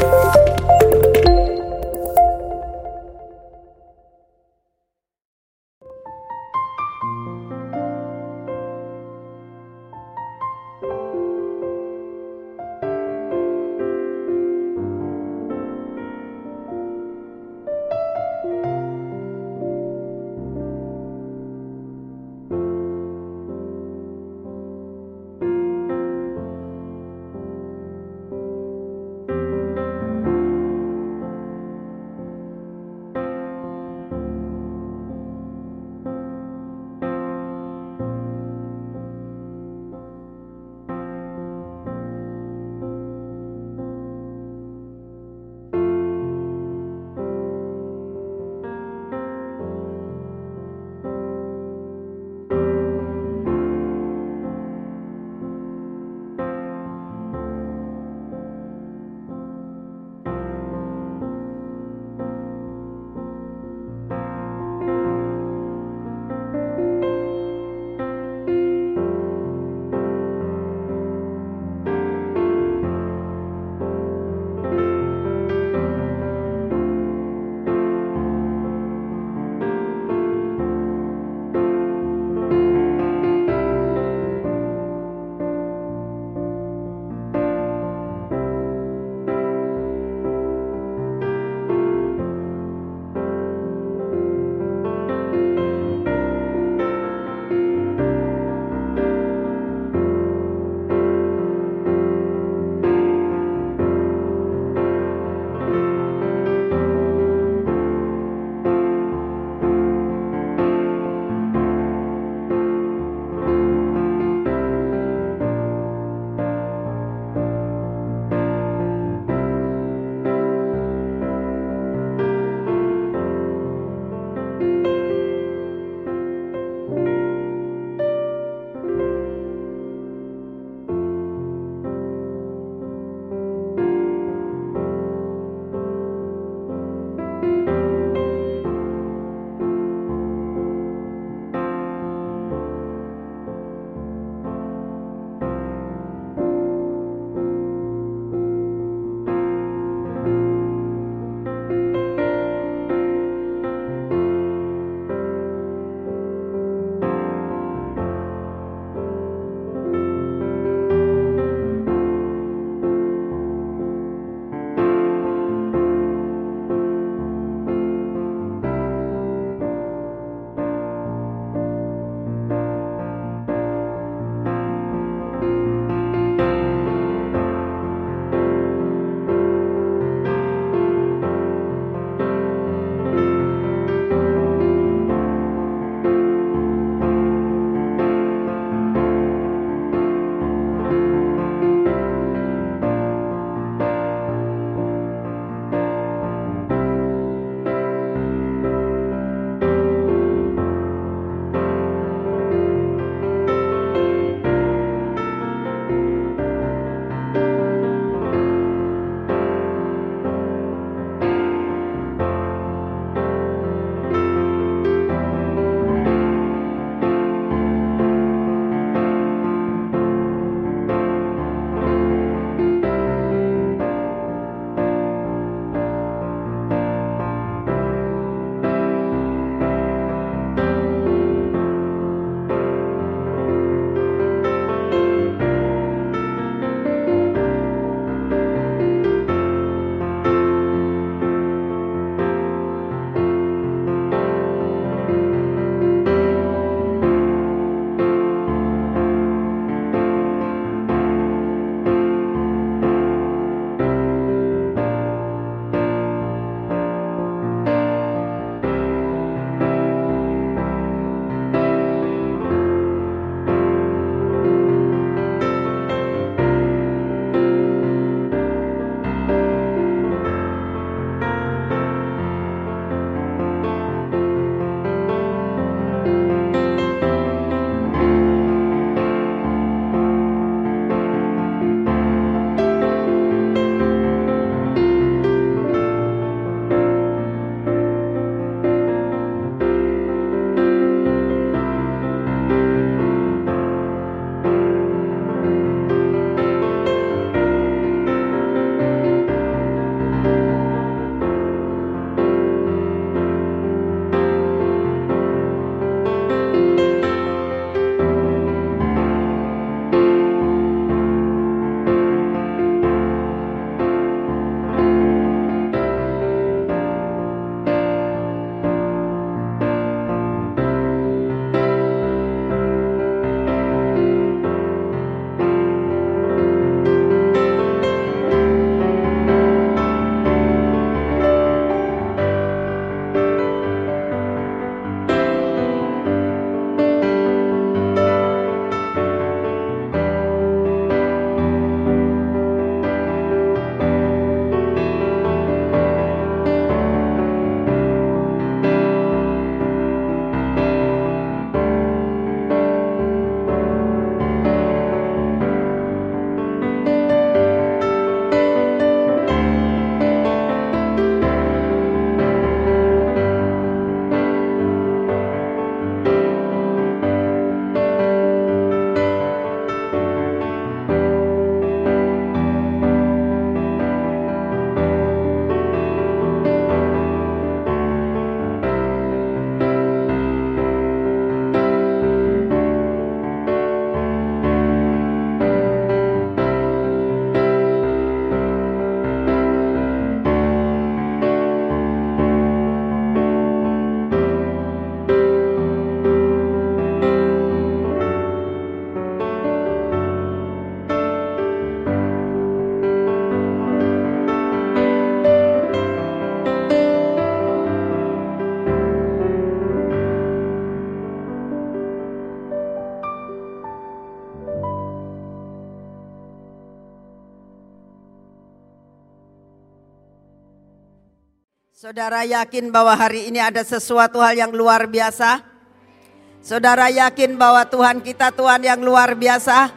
Bye. Saudara yakin bahwa hari ini ada sesuatu hal yang luar biasa? Saudara yakin bahwa Tuhan kita Tuhan yang luar biasa?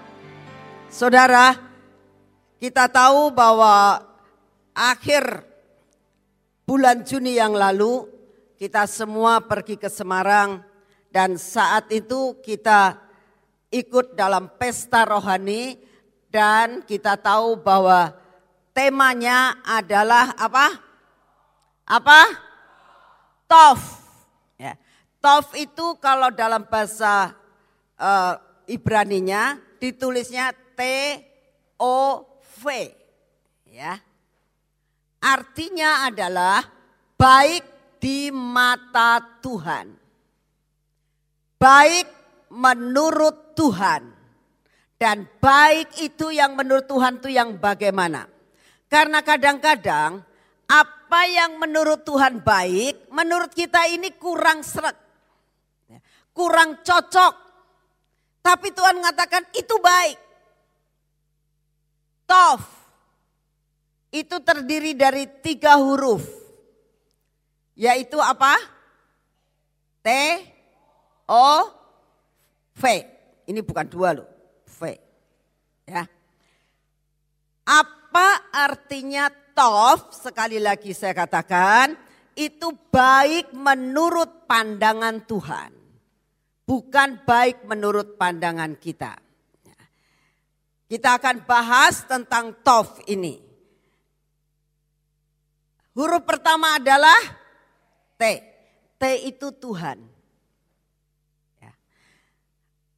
Saudara, kita tahu bahwa akhir bulan Juni yang lalu kita semua pergi ke Semarang dan saat itu kita ikut dalam pesta rohani dan kita tahu bahwa temanya adalah apa? Apa? Tof. Ya. Tof itu kalau dalam bahasa uh, Ibraninya ditulisnya T O V. Ya. Artinya adalah baik di mata Tuhan. Baik menurut Tuhan. Dan baik itu yang menurut Tuhan itu yang bagaimana? Karena kadang-kadang apa yang menurut Tuhan baik, menurut kita ini kurang seret. Kurang cocok. Tapi Tuhan mengatakan itu baik. Tof. Itu terdiri dari tiga huruf. Yaitu apa? T, O, V. Ini bukan dua loh. V. Ya. Apa artinya tof, sekali lagi saya katakan, itu baik menurut pandangan Tuhan. Bukan baik menurut pandangan kita. Kita akan bahas tentang tof ini. Huruf pertama adalah T. T itu Tuhan. Ya.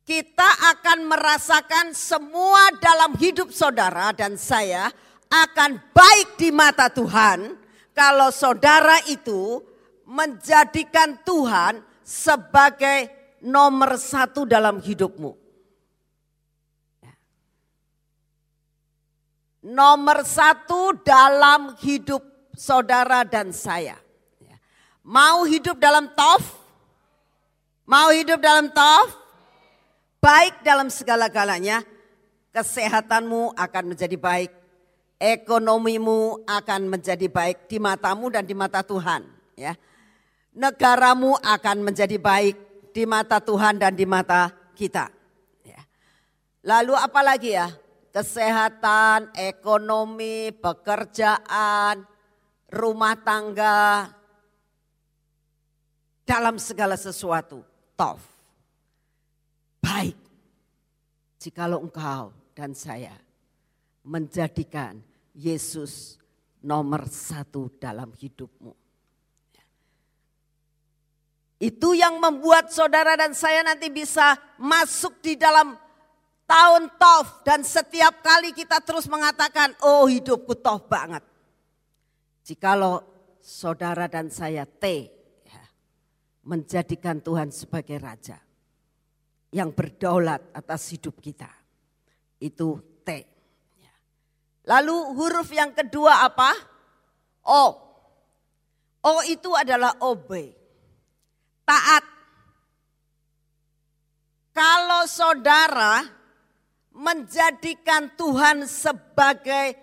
Kita akan merasakan semua dalam hidup saudara dan saya akan baik di mata Tuhan kalau saudara itu menjadikan Tuhan sebagai nomor satu dalam hidupmu. Nomor satu dalam hidup saudara dan saya. Ya. Mau hidup dalam tof? Mau hidup dalam tof? Baik dalam segala-galanya, kesehatanmu akan menjadi baik ekonomimu akan menjadi baik di matamu dan di mata Tuhan. Ya. Negaramu akan menjadi baik di mata Tuhan dan di mata kita. Ya. Lalu apa lagi ya? Kesehatan, ekonomi, pekerjaan, rumah tangga, dalam segala sesuatu. Tof. Baik. Jikalau engkau dan saya menjadikan Yesus nomor satu dalam hidupmu. Itu yang membuat saudara dan saya nanti bisa masuk di dalam tahun tof. Dan setiap kali kita terus mengatakan, oh hidupku tof banget. Jikalau saudara dan saya T, ya, menjadikan Tuhan sebagai Raja. Yang berdaulat atas hidup kita. Itu. Lalu huruf yang kedua apa? O. O itu adalah obey. Taat. Kalau saudara menjadikan Tuhan sebagai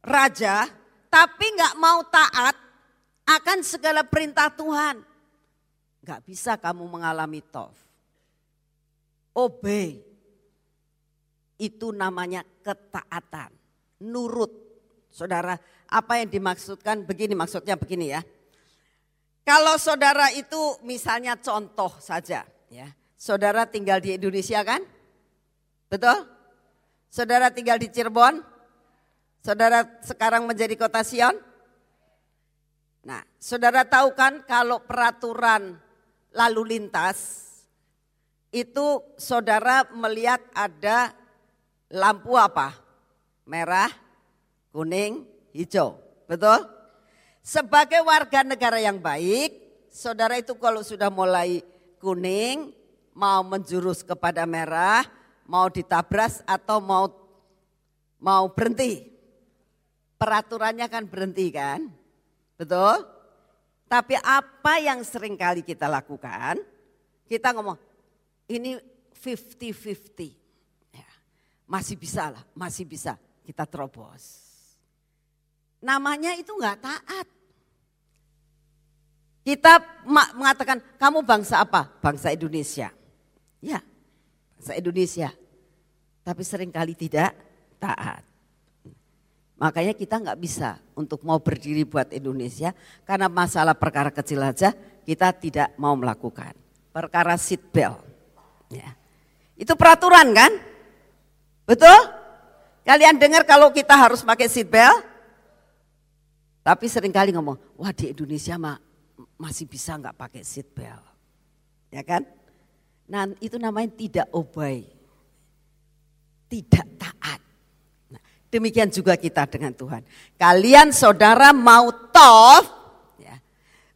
raja, tapi nggak mau taat akan segala perintah Tuhan, nggak bisa kamu mengalami tof. Obey itu namanya ketaatan nurut. Saudara, apa yang dimaksudkan begini maksudnya begini ya. Kalau saudara itu misalnya contoh saja ya. Saudara tinggal di Indonesia kan? Betul? Saudara tinggal di Cirebon? Saudara sekarang menjadi kota Sion? Nah, saudara tahu kan kalau peraturan lalu lintas itu saudara melihat ada lampu apa? Merah, kuning, hijau. Betul? Sebagai warga negara yang baik, saudara itu kalau sudah mulai kuning, mau menjurus kepada merah, mau ditabras atau mau mau berhenti. Peraturannya kan berhenti kan? Betul? Tapi apa yang sering kali kita lakukan? Kita ngomong, ini 50-50. Ya, masih bisa lah, masih bisa kita terobos. Namanya itu nggak taat. Kita mengatakan, kamu bangsa apa? Bangsa Indonesia. Ya, bangsa Indonesia. Tapi sering kali tidak taat. Makanya kita nggak bisa untuk mau berdiri buat Indonesia karena masalah perkara kecil aja kita tidak mau melakukan. Perkara seat belt. Ya. Itu peraturan kan? Betul? Kalian dengar kalau kita harus pakai seat belt? Tapi sering kali ngomong, wah di Indonesia mah masih bisa nggak pakai seat belt. Ya kan? Nah itu namanya tidak obey. Tidak taat. Demikian juga kita dengan Tuhan. Kalian saudara mau tof, ya.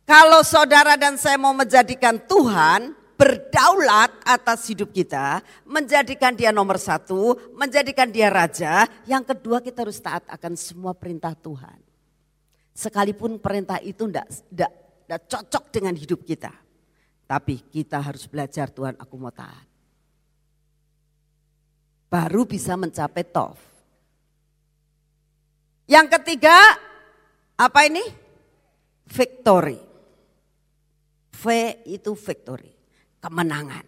kalau saudara dan saya mau menjadikan Tuhan berdaulat atas hidup kita, menjadikan dia nomor satu, menjadikan dia raja. Yang kedua kita harus taat akan semua perintah Tuhan. Sekalipun perintah itu tidak cocok dengan hidup kita. Tapi kita harus belajar Tuhan aku mau taat. Baru bisa mencapai tof. Yang ketiga, apa ini? Victory. V itu victory, kemenangan.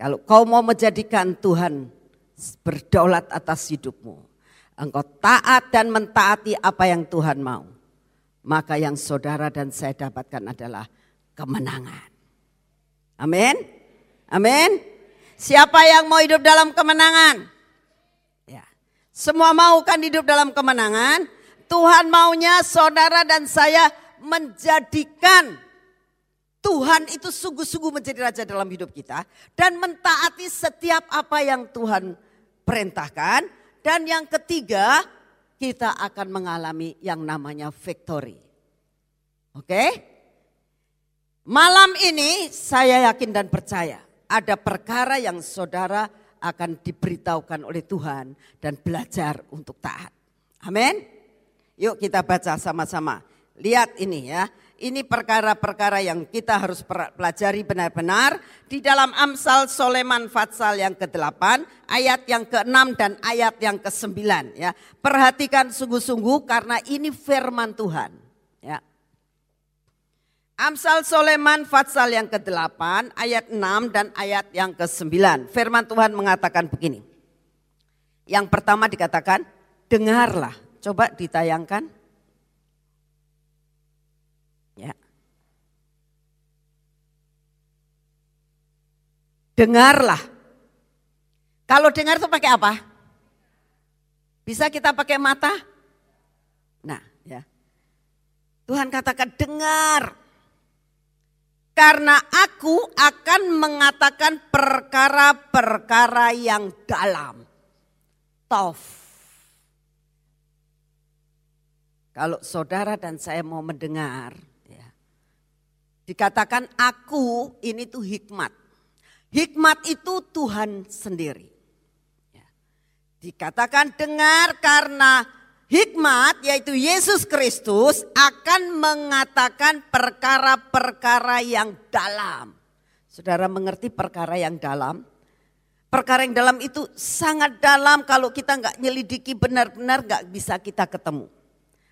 Kalau kau mau menjadikan Tuhan berdaulat atas hidupmu, engkau taat dan mentaati apa yang Tuhan mau, maka yang saudara dan saya dapatkan adalah kemenangan. Amin. Amin. Siapa yang mau hidup dalam kemenangan? Semua mau kan hidup dalam kemenangan. Tuhan maunya saudara dan saya menjadikan Tuhan itu sungguh-sungguh menjadi raja dalam hidup kita. Dan mentaati setiap apa yang Tuhan perintahkan. Dan yang ketiga kita akan mengalami yang namanya victory. Oke? Malam ini saya yakin dan percaya ada perkara yang saudara akan diberitahukan oleh Tuhan dan belajar untuk taat. Amin. Yuk kita baca sama-sama. Lihat ini ya. Ini perkara-perkara yang kita harus pelajari benar-benar di dalam Amsal Soleman Fatsal yang ke-8, ayat yang ke-6 dan ayat yang ke-9 ya. Perhatikan sungguh-sungguh karena ini firman Tuhan. Ya. Amsal Soleman Fatsal yang ke-8 ayat 6 dan ayat yang ke-9. Firman Tuhan mengatakan begini. Yang pertama dikatakan dengarlah. Coba ditayangkan. Ya. Dengarlah. Kalau dengar itu pakai apa? Bisa kita pakai mata? Nah, ya. Tuhan katakan dengar karena aku akan mengatakan perkara-perkara yang dalam. Tof. Kalau saudara dan saya mau mendengar, ya, dikatakan aku ini tuh hikmat. Hikmat itu Tuhan sendiri. Ya. Dikatakan dengar karena hikmat yaitu Yesus Kristus akan mengatakan perkara-perkara yang dalam. Saudara mengerti perkara yang dalam? Perkara yang dalam itu sangat dalam kalau kita nggak nyelidiki benar-benar nggak bisa kita ketemu.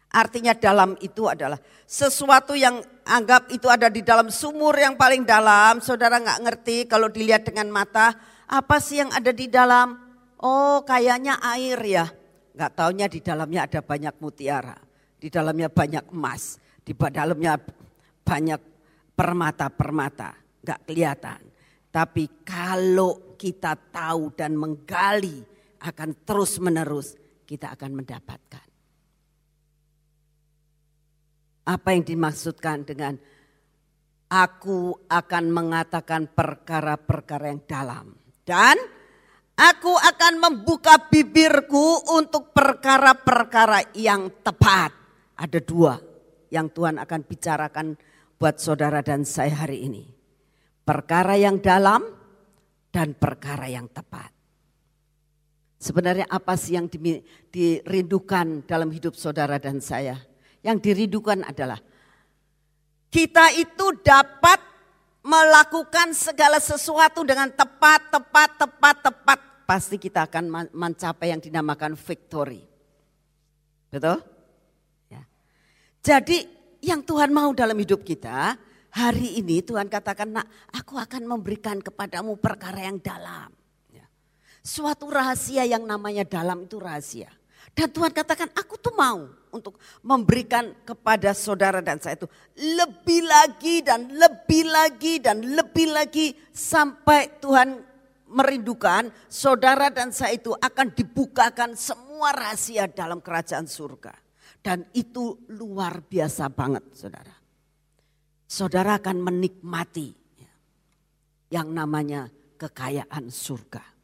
Artinya dalam itu adalah sesuatu yang anggap itu ada di dalam sumur yang paling dalam. Saudara nggak ngerti kalau dilihat dengan mata apa sih yang ada di dalam? Oh kayaknya air ya. Gak taunya di dalamnya ada banyak mutiara, di dalamnya banyak emas, di dalamnya banyak permata-permata, gak kelihatan. Tapi kalau kita tahu dan menggali akan terus menerus kita akan mendapatkan. Apa yang dimaksudkan dengan aku akan mengatakan perkara-perkara yang dalam. Dan Aku akan membuka bibirku untuk perkara-perkara yang tepat. Ada dua yang Tuhan akan bicarakan buat saudara dan saya hari ini. Perkara yang dalam dan perkara yang tepat. Sebenarnya apa sih yang dirindukan dalam hidup saudara dan saya? Yang dirindukan adalah kita itu dapat melakukan segala sesuatu dengan tepat, tepat, tepat, tepat pasti kita akan mencapai yang dinamakan victory. Betul? Ya. Jadi yang Tuhan mau dalam hidup kita, hari ini Tuhan katakan, nak aku akan memberikan kepadamu perkara yang dalam. Ya. Suatu rahasia yang namanya dalam itu rahasia. Dan Tuhan katakan, aku tuh mau untuk memberikan kepada saudara dan saya itu lebih lagi dan lebih lagi dan lebih lagi sampai Tuhan merindukan saudara dan saya itu akan dibukakan semua rahasia dalam kerajaan surga. Dan itu luar biasa banget saudara. Saudara akan menikmati yang namanya kekayaan surga.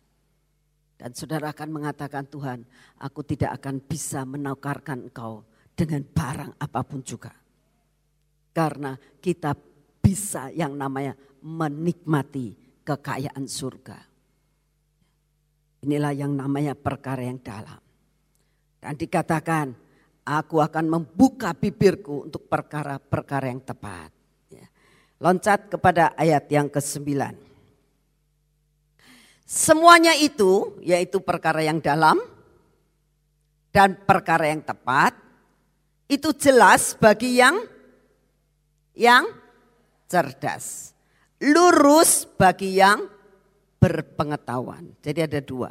Dan saudara akan mengatakan Tuhan aku tidak akan bisa menukarkan engkau dengan barang apa pun juga. Karena kita bisa yang namanya menikmati kekayaan surga. Inilah yang namanya perkara yang dalam. Dan dikatakan, aku akan membuka bibirku untuk perkara-perkara yang tepat. Ya. Loncat kepada ayat yang ke-9. Semuanya itu, yaitu perkara yang dalam dan perkara yang tepat, itu jelas bagi yang yang cerdas. Lurus bagi yang berpengetahuan. Jadi ada dua.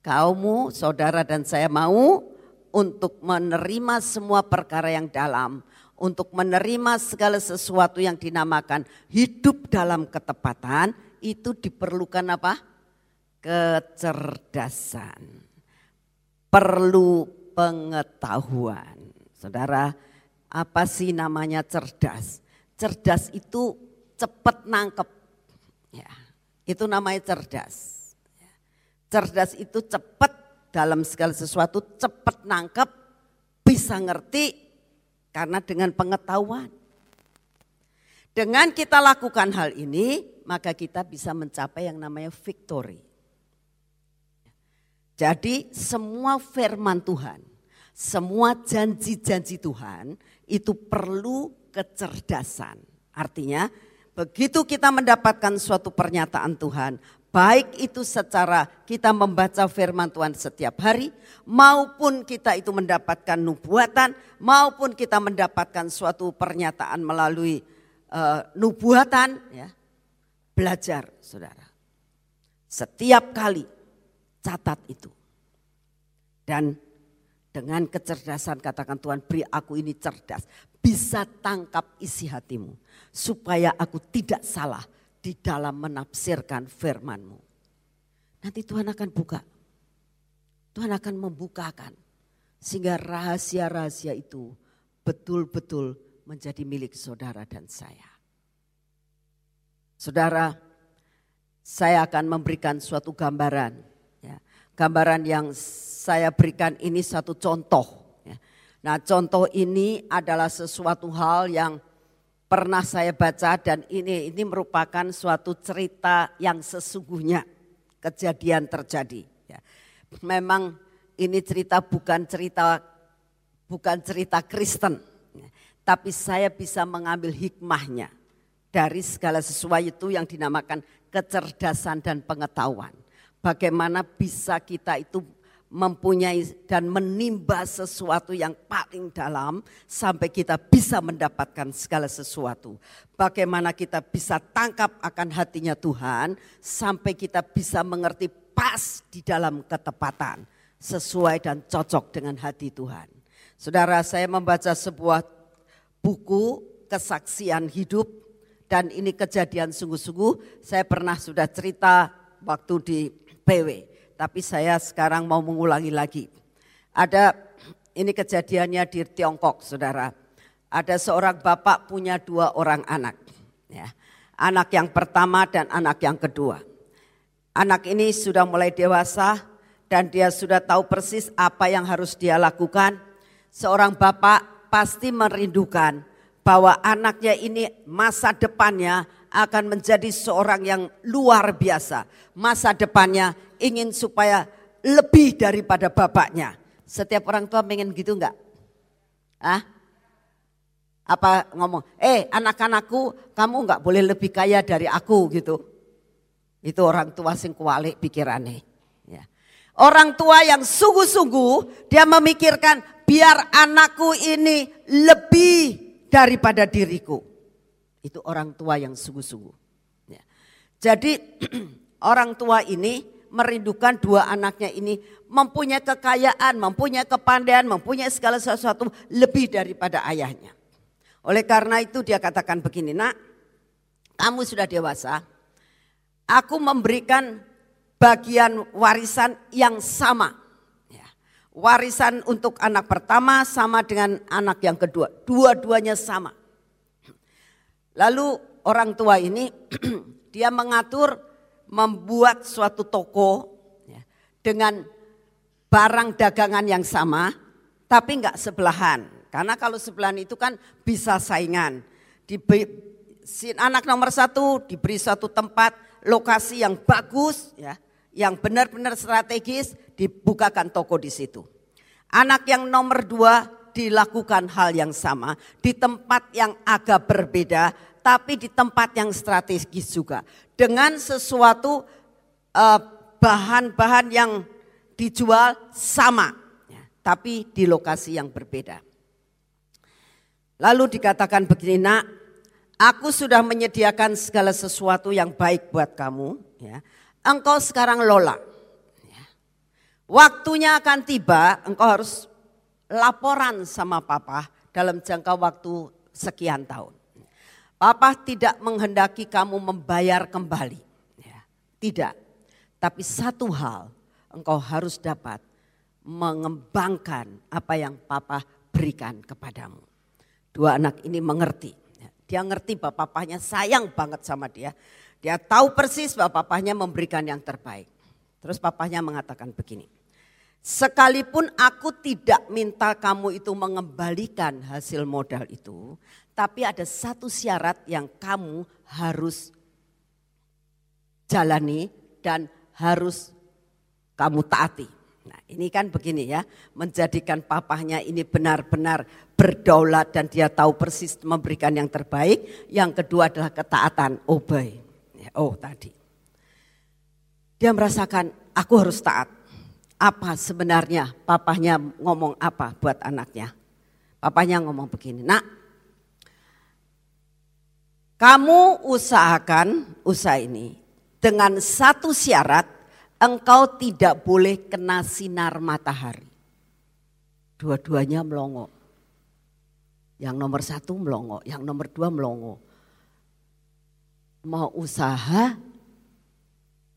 Kaummu, saudara dan saya mau untuk menerima semua perkara yang dalam. Untuk menerima segala sesuatu yang dinamakan hidup dalam ketepatan. Itu diperlukan apa? Kecerdasan. Perlu pengetahuan. Saudara, apa sih namanya cerdas? Cerdas itu cepat nangkep. Ya itu namanya cerdas. Cerdas itu cepat dalam segala sesuatu, cepat nangkep, bisa ngerti karena dengan pengetahuan. Dengan kita lakukan hal ini, maka kita bisa mencapai yang namanya victory. Jadi semua firman Tuhan, semua janji-janji Tuhan itu perlu kecerdasan. Artinya Begitu kita mendapatkan suatu pernyataan Tuhan, baik itu secara kita membaca firman Tuhan setiap hari, maupun kita itu mendapatkan nubuatan, maupun kita mendapatkan suatu pernyataan melalui uh, nubuatan, ya, belajar saudara. Setiap kali catat itu. Dan dengan kecerdasan katakan Tuhan beri aku ini cerdas. Bisa tangkap isi hatimu. Supaya aku tidak salah di dalam menafsirkan firmanmu. Nanti Tuhan akan buka. Tuhan akan membukakan. Sehingga rahasia-rahasia itu betul-betul menjadi milik saudara dan saya. Saudara, saya akan memberikan suatu gambaran. Gambaran yang saya berikan ini satu contoh. Ya. Nah contoh ini adalah sesuatu hal yang pernah saya baca dan ini ini merupakan suatu cerita yang sesungguhnya kejadian terjadi. Ya. Memang ini cerita bukan cerita bukan cerita Kristen, ya. tapi saya bisa mengambil hikmahnya dari segala sesuatu yang dinamakan kecerdasan dan pengetahuan. Bagaimana bisa kita itu mempunyai dan menimba sesuatu yang paling dalam sampai kita bisa mendapatkan segala sesuatu. Bagaimana kita bisa tangkap akan hatinya Tuhan sampai kita bisa mengerti pas di dalam ketepatan sesuai dan cocok dengan hati Tuhan. Saudara, saya membaca sebuah buku kesaksian hidup dan ini kejadian sungguh-sungguh. Saya pernah sudah cerita waktu di PW tapi saya sekarang mau mengulangi lagi. Ada ini kejadiannya di Tiongkok, saudara. Ada seorang bapak punya dua orang anak. Ya. Anak yang pertama dan anak yang kedua. Anak ini sudah mulai dewasa dan dia sudah tahu persis apa yang harus dia lakukan. Seorang bapak pasti merindukan bahwa anaknya ini masa depannya akan menjadi seorang yang luar biasa. Masa depannya ingin supaya lebih daripada bapaknya. Setiap orang tua pengen gitu enggak? Ah? Apa ngomong, eh anak-anakku kamu enggak boleh lebih kaya dari aku gitu. Itu orang tua sing kualik pikirannya. Ya. Orang tua yang sungguh-sungguh dia memikirkan biar anakku ini lebih daripada diriku. Itu orang tua yang sungguh-sungguh. Ya. Jadi orang tua ini merindukan dua anaknya ini mempunyai kekayaan, mempunyai kepandaian, mempunyai segala sesuatu lebih daripada ayahnya. Oleh karena itu dia katakan begini, nak kamu sudah dewasa, aku memberikan bagian warisan yang sama. Ya. Warisan untuk anak pertama sama dengan anak yang kedua, dua-duanya sama. Lalu orang tua ini dia mengatur membuat suatu toko ya, dengan barang dagangan yang sama, tapi enggak sebelahan. Karena kalau sebelahan itu kan bisa saingan. Di, si anak nomor satu diberi suatu tempat, lokasi yang bagus, ya, yang benar-benar strategis, dibukakan toko di situ. Anak yang nomor dua dilakukan hal yang sama di tempat yang agak berbeda, tapi di tempat yang strategis juga dengan sesuatu eh, bahan-bahan uh, yang dijual sama, ya, tapi di lokasi yang berbeda. Lalu dikatakan begini, nak, aku sudah menyediakan segala sesuatu yang baik buat kamu. Ya. Engkau sekarang lola. Ya. Waktunya akan tiba, engkau harus laporan sama papa dalam jangka waktu sekian tahun. Papa tidak menghendaki kamu membayar kembali. Ya, tidak. Tapi satu hal, engkau harus dapat mengembangkan apa yang papa berikan kepadamu. Dua anak ini mengerti. Ya, dia ngerti bahwa papanya sayang banget sama dia. Dia tahu persis bahwa papanya memberikan yang terbaik. Terus papanya mengatakan begini. Sekalipun aku tidak minta kamu itu mengembalikan hasil modal itu. Tapi ada satu syarat yang kamu harus jalani dan harus kamu taati. Nah ini kan begini ya, menjadikan papahnya ini benar-benar berdaulat dan dia tahu persis memberikan yang terbaik. Yang kedua adalah ketaatan, obey. Ya, oh tadi. Dia merasakan aku harus taat. Apa sebenarnya papahnya ngomong apa buat anaknya? Papahnya ngomong begini, nak kamu usahakan usaha ini dengan satu syarat engkau tidak boleh kena sinar matahari. Dua-duanya melongo. Yang nomor satu melongo, yang nomor dua melongo. Mau usaha,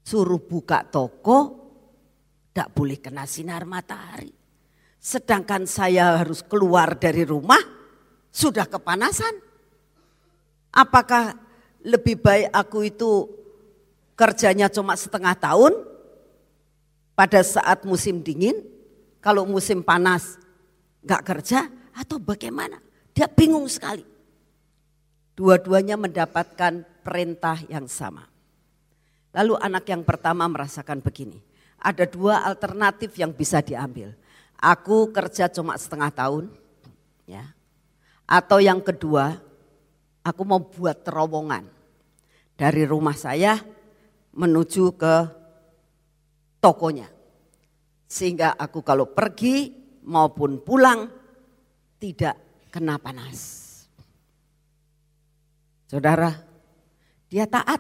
suruh buka toko, tidak boleh kena sinar matahari. Sedangkan saya harus keluar dari rumah, sudah kepanasan. Apakah lebih baik aku itu kerjanya cuma setengah tahun pada saat musim dingin, kalau musim panas nggak kerja atau bagaimana? Dia bingung sekali. Dua-duanya mendapatkan perintah yang sama. Lalu anak yang pertama merasakan begini, ada dua alternatif yang bisa diambil. Aku kerja cuma setengah tahun, ya. Atau yang kedua, aku mau buat terowongan dari rumah saya menuju ke tokonya. Sehingga aku kalau pergi maupun pulang tidak kena panas. Saudara, dia taat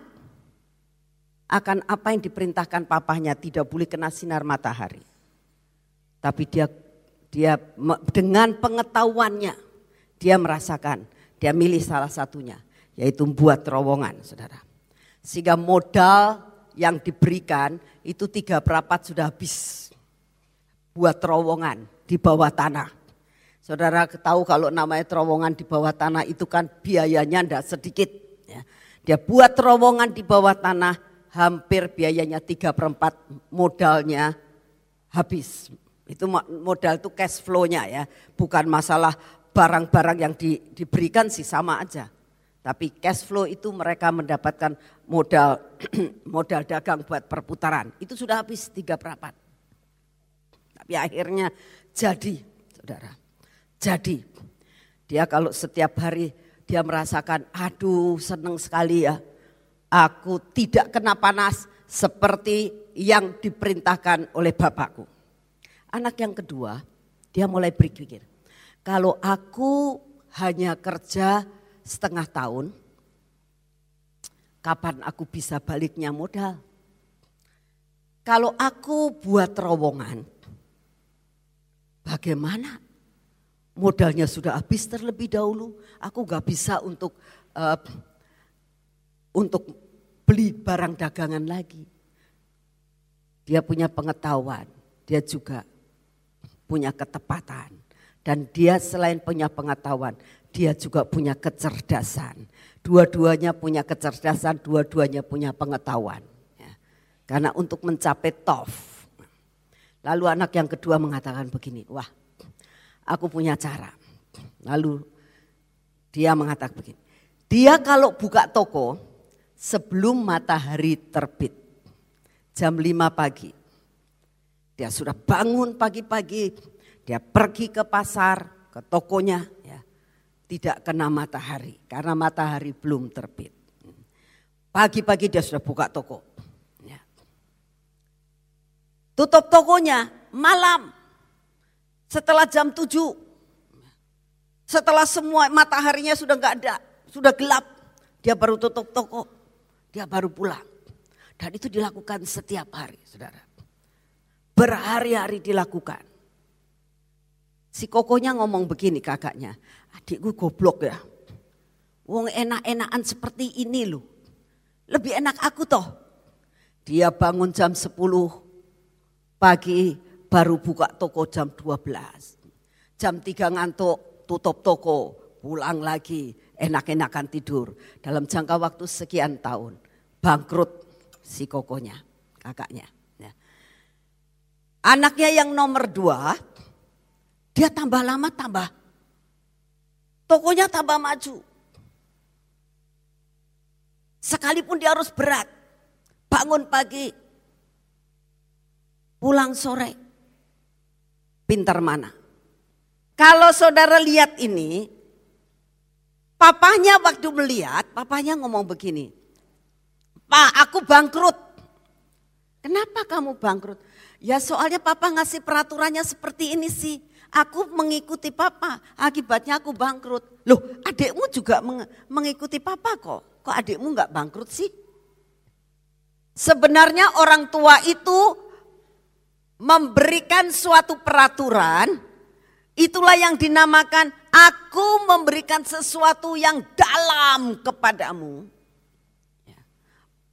akan apa yang diperintahkan papahnya tidak boleh kena sinar matahari. Tapi dia dia dengan pengetahuannya dia merasakan, dia milih salah satunya yaitu buat terowongan, Saudara. Sehingga modal yang diberikan itu tiga perapat sudah habis buat terowongan di bawah tanah. Saudara tahu kalau namanya terowongan di bawah tanah itu kan biayanya tidak sedikit. Ya. Dia buat terowongan di bawah tanah hampir biayanya tiga perempat modalnya habis. Itu modal itu cash flow-nya ya, bukan masalah barang-barang yang di, diberikan sih sama aja. Tapi cash flow itu mereka mendapatkan modal modal dagang buat perputaran. Itu sudah habis tiga perapat. Tapi akhirnya jadi, saudara. Jadi, dia kalau setiap hari dia merasakan, aduh seneng sekali ya. Aku tidak kena panas seperti yang diperintahkan oleh bapakku. Anak yang kedua, dia mulai berpikir, kalau aku hanya kerja setengah tahun, kapan aku bisa baliknya modal? Kalau aku buat terowongan, bagaimana? Modalnya sudah habis terlebih dahulu, aku gak bisa untuk uh, untuk beli barang dagangan lagi. Dia punya pengetahuan, dia juga punya ketepatan. Dan dia selain punya pengetahuan, dia juga punya kecerdasan. Dua-duanya punya kecerdasan, dua-duanya punya pengetahuan. Ya. Karena untuk mencapai tof. Lalu anak yang kedua mengatakan begini, wah aku punya cara. Lalu dia mengatakan begini, dia kalau buka toko sebelum matahari terbit, jam 5 pagi, dia sudah bangun pagi-pagi, dia pergi ke pasar, ke tokonya, ya, tidak kena matahari karena matahari belum terbit. Pagi-pagi dia sudah buka toko. Ya. Tutup tokonya malam setelah jam 7. Setelah semua mataharinya sudah nggak ada, sudah gelap, dia baru tutup toko, dia baru pulang. Dan itu dilakukan setiap hari, saudara. Berhari-hari dilakukan. Si kokonya ngomong begini kakaknya, adikku goblok ya. Wong enak-enakan seperti ini loh. Lebih enak aku toh. Dia bangun jam 10 pagi baru buka toko jam 12. Jam 3 ngantuk tutup toko pulang lagi enak-enakan tidur. Dalam jangka waktu sekian tahun bangkrut si kokonya kakaknya. Anaknya yang nomor dua, dia tambah lama tambah. Tokonya tambah maju. Sekalipun dia harus berat. Bangun pagi. Pulang sore. Pintar mana? Kalau saudara lihat ini. Papanya waktu melihat, papanya ngomong begini. Pak aku bangkrut. Kenapa kamu bangkrut? Ya soalnya papa ngasih peraturannya seperti ini sih. Aku mengikuti papa, akibatnya aku bangkrut. Loh adikmu juga meng mengikuti papa kok. Kok adikmu nggak bangkrut sih? Sebenarnya orang tua itu memberikan suatu peraturan, itulah yang dinamakan aku memberikan sesuatu yang dalam kepadamu.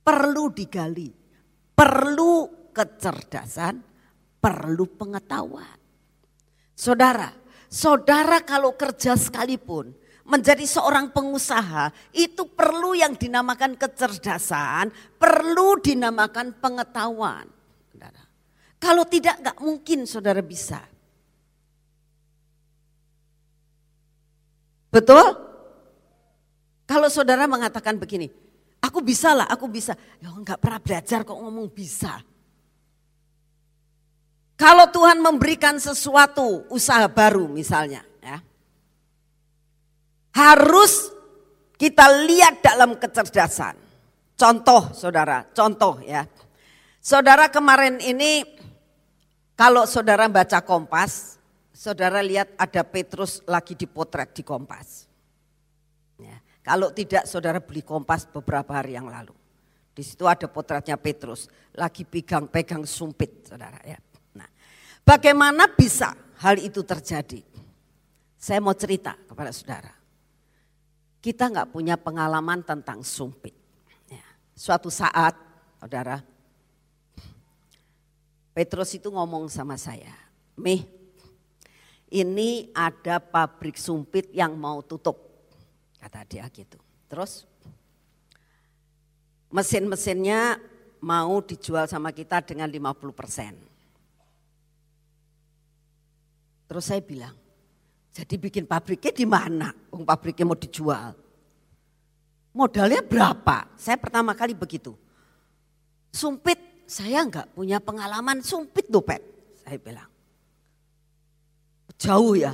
Perlu digali, perlu kecerdasan, perlu pengetahuan. Saudara, saudara kalau kerja sekalipun menjadi seorang pengusaha itu perlu yang dinamakan kecerdasan, perlu dinamakan pengetahuan. Saudara. Kalau tidak nggak mungkin saudara bisa. Betul? Kalau saudara mengatakan begini, aku bisa lah, aku bisa. Ya nggak pernah belajar kok ngomong bisa. Kalau Tuhan memberikan sesuatu usaha baru misalnya ya. Harus kita lihat dalam kecerdasan. Contoh saudara, contoh ya. Saudara kemarin ini kalau saudara baca Kompas, saudara lihat ada Petrus lagi dipotret di Kompas. Kalau tidak saudara beli Kompas beberapa hari yang lalu. Di situ ada potretnya Petrus lagi pegang-pegang sumpit saudara ya. Bagaimana bisa hal itu terjadi? Saya mau cerita kepada saudara. Kita nggak punya pengalaman tentang sumpit. Ya. Suatu saat, saudara, Petrus itu ngomong sama saya, Mih, ini ada pabrik sumpit yang mau tutup. Kata dia gitu. Terus mesin-mesinnya mau dijual sama kita dengan 50 persen. Terus saya bilang, jadi bikin pabriknya di mana? Um, pabriknya mau dijual. Modalnya berapa? Saya pertama kali begitu. Sumpit, saya enggak punya pengalaman sumpit dopet. Saya bilang. Jauh ya,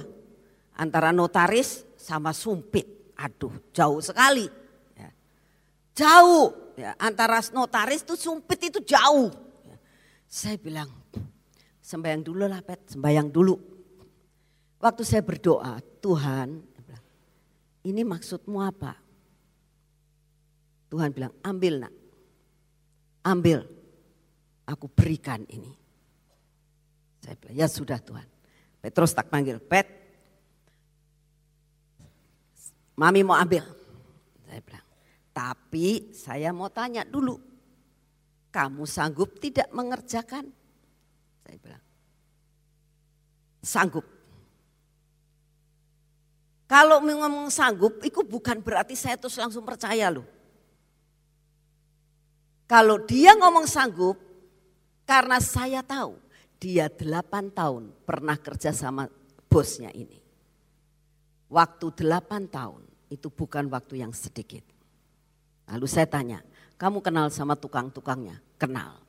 antara notaris sama sumpit. Aduh, jauh sekali. Ya. Jauh, ya, antara notaris itu sumpit itu jauh. Ya. Saya bilang, sembayang dulu lah Pet, sembayang dulu. Waktu saya berdoa, Tuhan, ini maksudmu apa? Tuhan bilang, ambil nak, ambil, aku berikan ini. Saya bilang, ya sudah Tuhan. Petrus tak panggil, Pet, mami mau ambil. Saya bilang, tapi saya mau tanya dulu, kamu sanggup tidak mengerjakan? Saya bilang, sanggup. Kalau ngomong sanggup, itu bukan berarti saya terus langsung percaya loh. Kalau dia ngomong sanggup, karena saya tahu dia delapan tahun pernah kerja sama bosnya ini. Waktu delapan tahun itu bukan waktu yang sedikit. Lalu saya tanya, kamu kenal sama tukang-tukangnya? Kenal.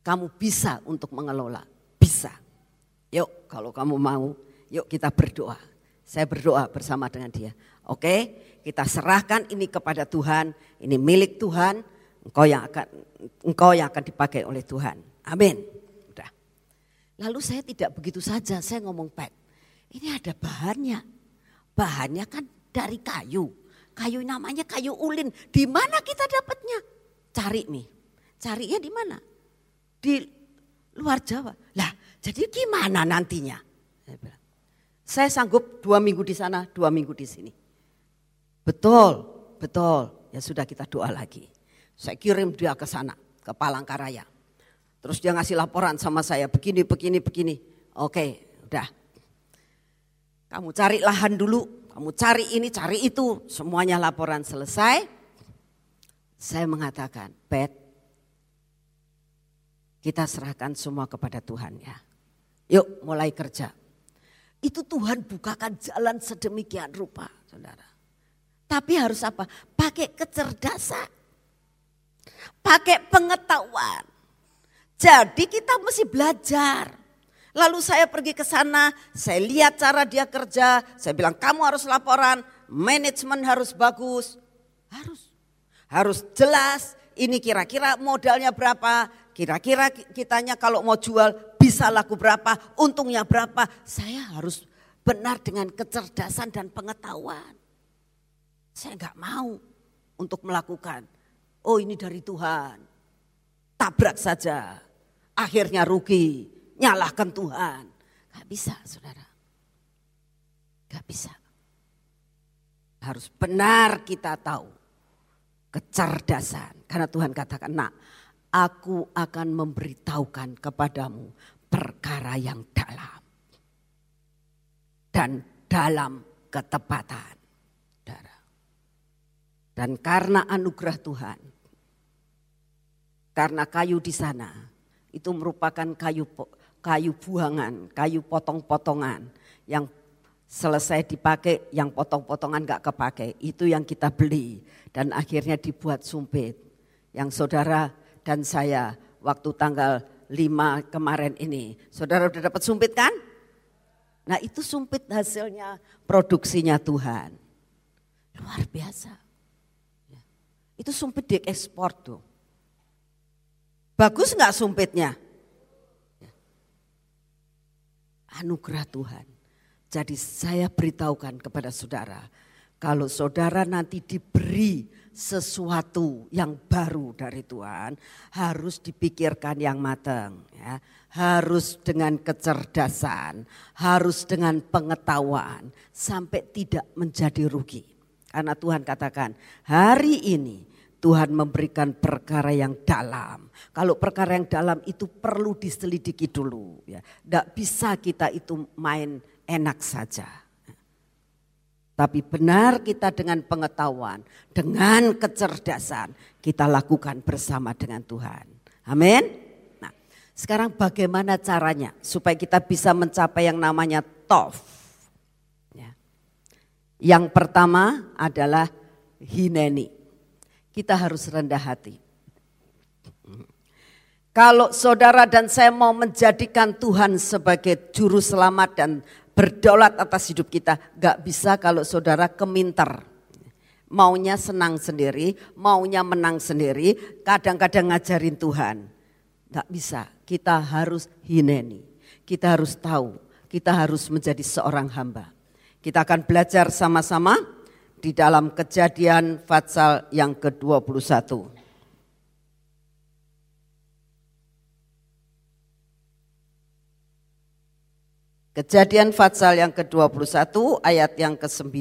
Kamu bisa untuk mengelola? Bisa. Yuk kalau kamu mau, yuk kita berdoa. Saya berdoa bersama dengan dia. Oke, kita serahkan ini kepada Tuhan. Ini milik Tuhan. Engkau yang akan engkau yang akan dipakai oleh Tuhan. Amin. Udah. Lalu saya tidak begitu saja. Saya ngomong Pat, ini ada bahannya. Bahannya kan dari kayu. Kayu namanya kayu ulin. Di mana kita dapatnya? Cari nih. Carinya di mana? Di luar Jawa. Lah, jadi gimana nantinya? Saya saya sanggup dua minggu di sana, dua minggu di sini. Betul, betul. Ya sudah kita doa lagi. Saya kirim dia ke sana, ke Palangkaraya. Terus dia ngasih laporan sama saya, begini, begini, begini. Oke, udah. Kamu cari lahan dulu, kamu cari ini, cari itu. Semuanya laporan selesai. Saya mengatakan, Pet, kita serahkan semua kepada Tuhan ya. Yuk mulai kerja. Itu Tuhan bukakan jalan sedemikian rupa, saudara. Tapi harus apa? Pakai kecerdasan. Pakai pengetahuan. Jadi kita mesti belajar. Lalu saya pergi ke sana, saya lihat cara dia kerja, saya bilang kamu harus laporan, manajemen harus bagus. Harus. Harus jelas, ini kira-kira modalnya berapa, kira-kira kitanya kalau mau jual bisa laku berapa, untungnya berapa. Saya harus benar dengan kecerdasan dan pengetahuan. Saya nggak mau untuk melakukan, oh ini dari Tuhan. Tabrak saja, akhirnya rugi, nyalahkan Tuhan. Gak bisa saudara. Gak bisa. Harus benar kita tahu kecerdasan. Karena Tuhan katakan, nak aku akan memberitahukan kepadamu perkara yang dalam. Dan dalam ketepatan. Dan karena anugerah Tuhan, karena kayu di sana itu merupakan kayu kayu buangan, kayu potong-potongan yang selesai dipakai, yang potong-potongan gak kepakai, itu yang kita beli dan akhirnya dibuat sumpit. Yang saudara dan saya waktu tanggal lima kemarin ini. Saudara udah dapat sumpit kan? Nah itu sumpit hasilnya produksinya Tuhan. Luar biasa. Ya. Itu sumpit diekspor tuh. Bagus nggak sumpitnya? Ya. Anugerah Tuhan. Jadi saya beritahukan kepada saudara, kalau saudara nanti diberi sesuatu yang baru dari Tuhan harus dipikirkan yang matang ya. Harus dengan kecerdasan, harus dengan pengetahuan sampai tidak menjadi rugi. Karena Tuhan katakan, hari ini Tuhan memberikan perkara yang dalam. Kalau perkara yang dalam itu perlu diselidiki dulu ya. Tidak bisa kita itu main enak saja. Tapi benar kita dengan pengetahuan, dengan kecerdasan kita lakukan bersama dengan Tuhan. Amin. Nah, sekarang bagaimana caranya supaya kita bisa mencapai yang namanya tof? Ya. Yang pertama adalah hineni. Kita harus rendah hati. Kalau saudara dan saya mau menjadikan Tuhan sebagai juru selamat dan berdaulat atas hidup kita. Gak bisa kalau saudara keminter. Maunya senang sendiri, maunya menang sendiri, kadang-kadang ngajarin Tuhan. Gak bisa, kita harus hineni. Kita harus tahu, kita harus menjadi seorang hamba. Kita akan belajar sama-sama di dalam kejadian Fatsal yang ke-21. Kejadian Fatsal yang ke-21 ayat yang ke-9.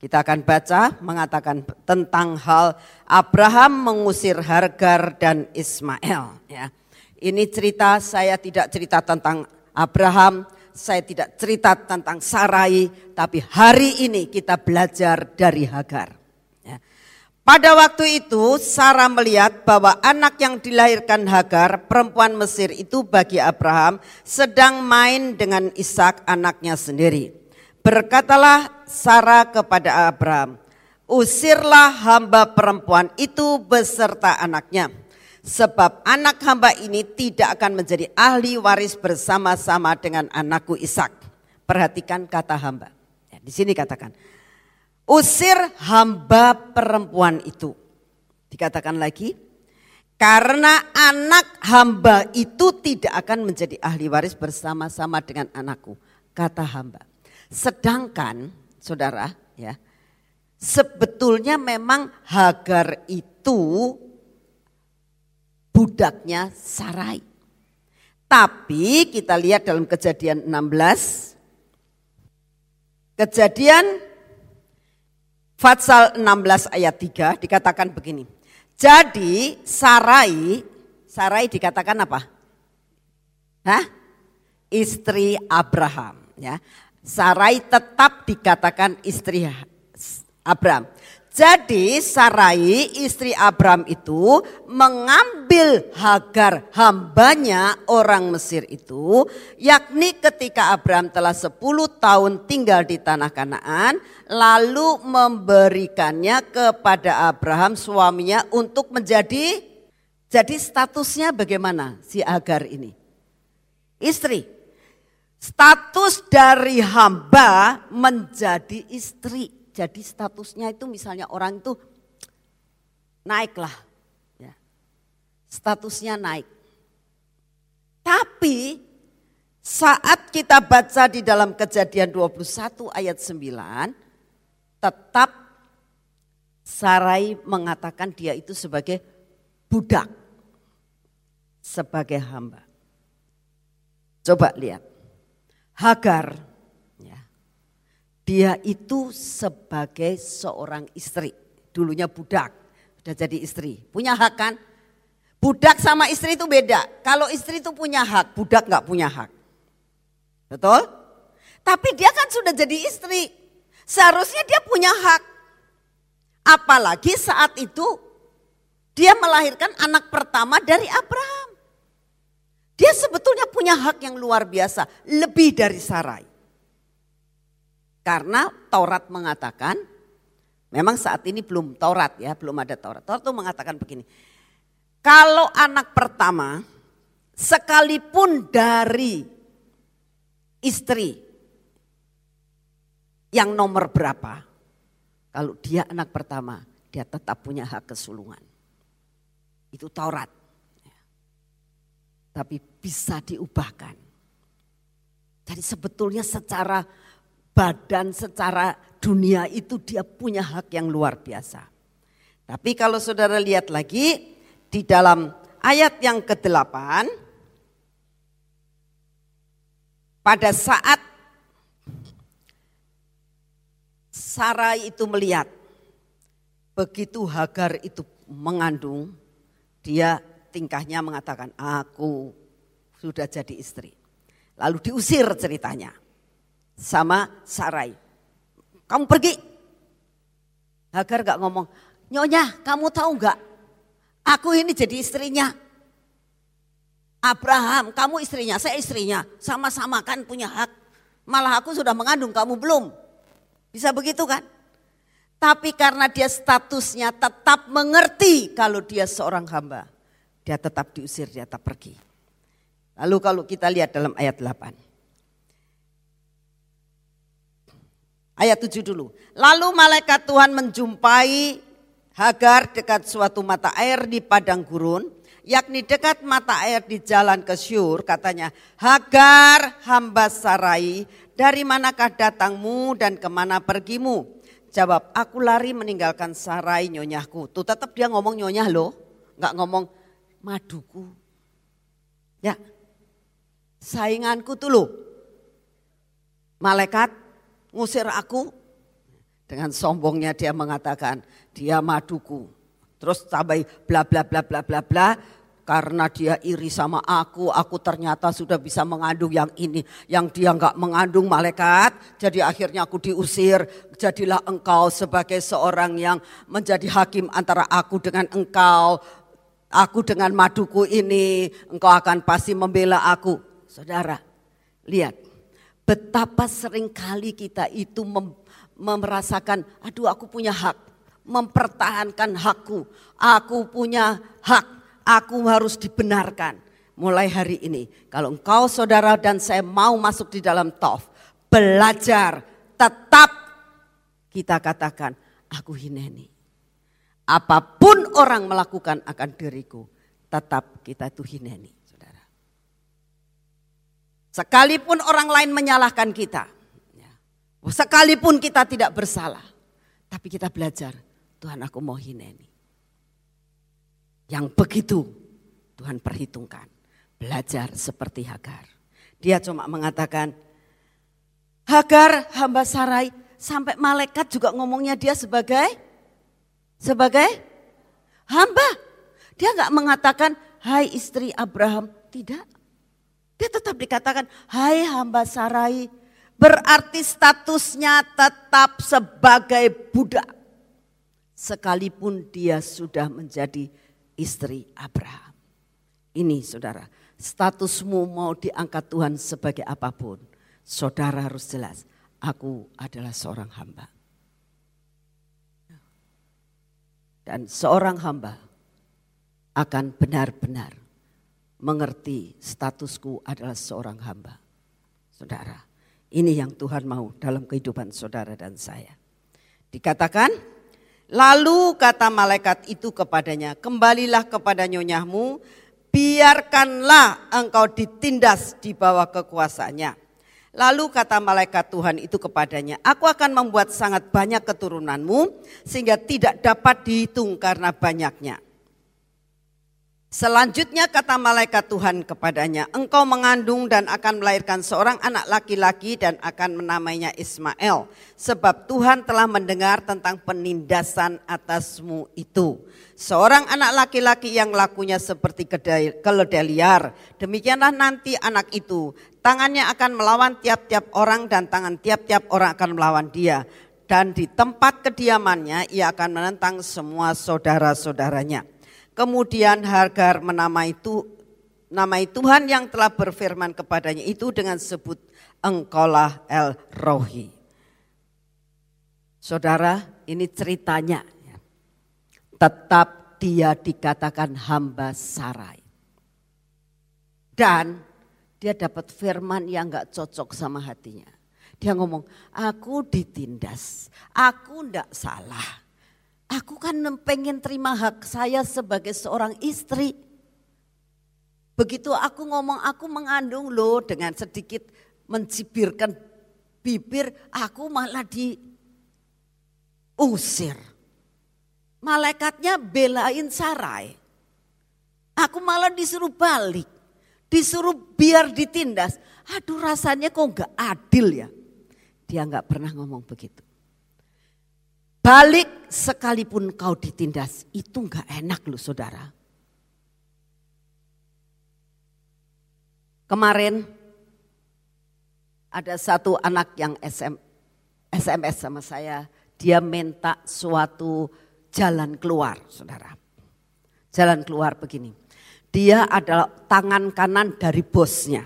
Kita akan baca mengatakan tentang hal Abraham mengusir Hargar dan Ismail. Ya. Ini cerita saya tidak cerita tentang Abraham, saya tidak cerita tentang Sarai, tapi hari ini kita belajar dari Hagar. Ya. Pada waktu itu Sarah melihat bahwa anak yang dilahirkan Hagar, perempuan Mesir itu bagi Abraham sedang main dengan Ishak anaknya sendiri. Berkatalah Sarah kepada Abraham, usirlah hamba perempuan itu beserta anaknya Sebab anak hamba ini tidak akan menjadi ahli waris bersama-sama dengan anakku Ishak. Perhatikan kata hamba. Ya, di sini katakan, usir hamba perempuan itu. Dikatakan lagi, karena anak hamba itu tidak akan menjadi ahli waris bersama-sama dengan anakku. Kata hamba. Sedangkan, saudara, ya, sebetulnya memang Hagar itu budaknya Sarai. Tapi kita lihat dalam kejadian 16. Kejadian Fatsal 16 ayat 3 dikatakan begini. Jadi Sarai, Sarai dikatakan apa? Hah? Istri Abraham. Ya. Sarai tetap dikatakan istri Abraham. Jadi Sarai istri Abram itu mengambil Hagar hambanya orang Mesir itu. Yakni ketika Abram telah 10 tahun tinggal di tanah Kanaan. Lalu memberikannya kepada Abraham suaminya untuk menjadi. Jadi statusnya bagaimana si Hagar ini? Istri. Status dari hamba menjadi istri jadi statusnya itu misalnya orang itu naiklah. Ya. Statusnya naik. Tapi saat kita baca di dalam kejadian 21 ayat 9, tetap Sarai mengatakan dia itu sebagai budak. Sebagai hamba. Coba lihat. Hagar dia itu sebagai seorang istri. Dulunya budak, sudah jadi istri. Punya hak kan? Budak sama istri itu beda. Kalau istri itu punya hak, budak nggak punya hak. Betul? Tapi dia kan sudah jadi istri. Seharusnya dia punya hak. Apalagi saat itu dia melahirkan anak pertama dari Abraham. Dia sebetulnya punya hak yang luar biasa, lebih dari Sarai. Karena Taurat mengatakan, memang saat ini belum Taurat ya, belum ada Taurat. Taurat itu mengatakan begini, kalau anak pertama sekalipun dari istri yang nomor berapa, kalau dia anak pertama, dia tetap punya hak kesulungan. Itu Taurat. Tapi bisa diubahkan. Jadi sebetulnya secara badan secara dunia itu dia punya hak yang luar biasa. Tapi kalau saudara lihat lagi di dalam ayat yang ke-8 pada saat Sarai itu melihat begitu Hagar itu mengandung dia tingkahnya mengatakan aku sudah jadi istri. Lalu diusir ceritanya sama Sarai. Kamu pergi. Hagar gak ngomong, Nyonya kamu tahu gak? Aku ini jadi istrinya. Abraham, kamu istrinya, saya istrinya. Sama-sama kan punya hak. Malah aku sudah mengandung, kamu belum. Bisa begitu kan? Tapi karena dia statusnya tetap mengerti kalau dia seorang hamba. Dia tetap diusir, dia tetap pergi. Lalu kalau kita lihat dalam ayat 8. Ayat 7 dulu. Lalu malaikat Tuhan menjumpai Hagar dekat suatu mata air di padang gurun, yakni dekat mata air di jalan ke Syur, katanya, Hagar hamba Sarai, dari manakah datangmu dan ke mana pergimu? Jawab, aku lari meninggalkan sarai nyonyahku. Tuh tetap dia ngomong nyonyah loh, nggak ngomong maduku. Ya, sainganku tuh loh. Malaikat ngusir aku. Dengan sombongnya dia mengatakan, dia maduku. Terus sampai bla bla bla bla bla bla karena dia iri sama aku, aku ternyata sudah bisa mengandung yang ini, yang dia nggak mengandung malaikat. Jadi akhirnya aku diusir. Jadilah engkau sebagai seorang yang menjadi hakim antara aku dengan engkau. Aku dengan maduku ini, engkau akan pasti membela aku. Saudara, lihat betapa sering kali kita itu mem merasakan, aduh aku punya hak, mempertahankan hakku. Aku punya hak aku harus dibenarkan. Mulai hari ini, kalau engkau saudara dan saya mau masuk di dalam tof, belajar, tetap kita katakan, aku hineni. Apa pun orang melakukan akan diriku, tetap kita itu hineni. Sekalipun orang lain menyalahkan kita, ya, sekalipun kita tidak bersalah, tapi kita belajar, Tuhan aku mau hineni. Yang begitu Tuhan perhitungkan. Belajar seperti Hagar. Dia cuma mengatakan, Hagar hamba Sarai sampai malaikat juga ngomongnya dia sebagai sebagai hamba. Dia nggak mengatakan hai istri Abraham, tidak. Dia tetap dikatakan hai hamba Sarai. Berarti statusnya tetap sebagai budak. Sekalipun dia sudah menjadi istri Abraham. Ini saudara, statusmu mau diangkat Tuhan sebagai apa pun. Saudara harus jelas, aku adalah seorang hamba. Dan seorang hamba akan benar-benar mengerti statusku adalah seorang hamba. Saudara, ini yang Tuhan mau dalam kehidupan saudara dan saya. Dikatakan Lalu kata malaikat itu kepadanya, kembalilah kepada nyonyahmu, biarkanlah engkau ditindas di bawah kekuasaannya. Lalu kata malaikat Tuhan itu kepadanya, aku akan membuat sangat banyak keturunanmu sehingga tidak dapat dihitung karena banyaknya. Selanjutnya kata malaikat Tuhan kepadanya, engkau mengandung dan akan melahirkan seorang anak laki-laki dan akan menamainya Ismail. Sebab Tuhan telah mendengar tentang penindasan atasmu itu. Seorang anak laki-laki yang lakunya seperti keledai liar. Demikianlah nanti anak itu. Tangannya akan melawan tiap-tiap orang dan tangan tiap-tiap orang akan melawan dia. Dan di tempat kediamannya ia akan menentang semua saudara-saudaranya. Kemudian Hagar menamai itu namai Tuhan yang telah berfirman kepadanya itu dengan sebut engkaulah El Rohi. Saudara, ini ceritanya. Tetap dia dikatakan hamba Sarai. Dan dia dapat firman yang gak cocok sama hatinya. Dia ngomong, aku ditindas, aku ndak salah. Aku kan pengen terima hak saya sebagai seorang istri. Begitu aku ngomong aku mengandung loh dengan sedikit mencibirkan bibir, aku malah diusir. Malaikatnya belain Sarai. Aku malah disuruh balik. Disuruh biar ditindas. Aduh rasanya kok gak adil ya. Dia gak pernah ngomong begitu. Balik sekalipun kau ditindas, itu enggak enak loh saudara. Kemarin ada satu anak yang SM, SMS sama saya, dia minta suatu jalan keluar saudara. Jalan keluar begini. Dia adalah tangan kanan dari bosnya.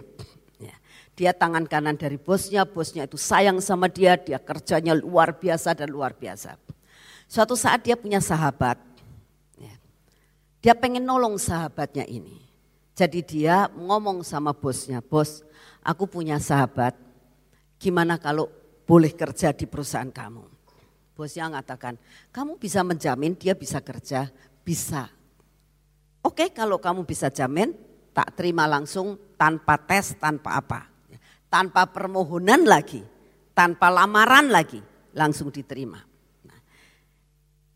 Ya, dia tangan kanan dari bosnya, bosnya itu sayang sama dia, dia kerjanya luar biasa dan luar biasa. Suatu saat dia punya sahabat. Ya. Dia pengen nolong sahabatnya ini. Jadi dia ngomong sama bosnya, bos aku punya sahabat, gimana kalau boleh kerja di perusahaan kamu? Bosnya mengatakan, kamu bisa menjamin dia bisa kerja? Bisa. Oke kalau kamu bisa jamin, tak terima langsung tanpa tes, tanpa apa. tanpa permohonan lagi, tanpa lamaran lagi, langsung diterima.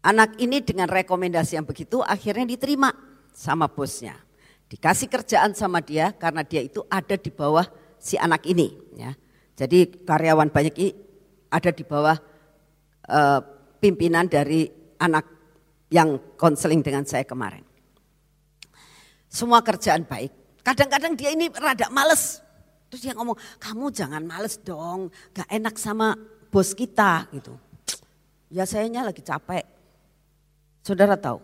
Anak ini dengan rekomendasi yang begitu akhirnya diterima sama bosnya. Dikasih kerjaan sama dia karena dia itu ada di bawah si anak ini. Ya. Jadi karyawan banyak ini ada di bawah uh, pimpinan dari anak yang konseling dengan saya kemarin. Semua kerjaan baik. Kadang-kadang dia ini rada males. Terus dia ngomong, kamu jangan males dong, gak enak sama bos kita gitu. Ya sayanya lagi capek. Saudara tahu,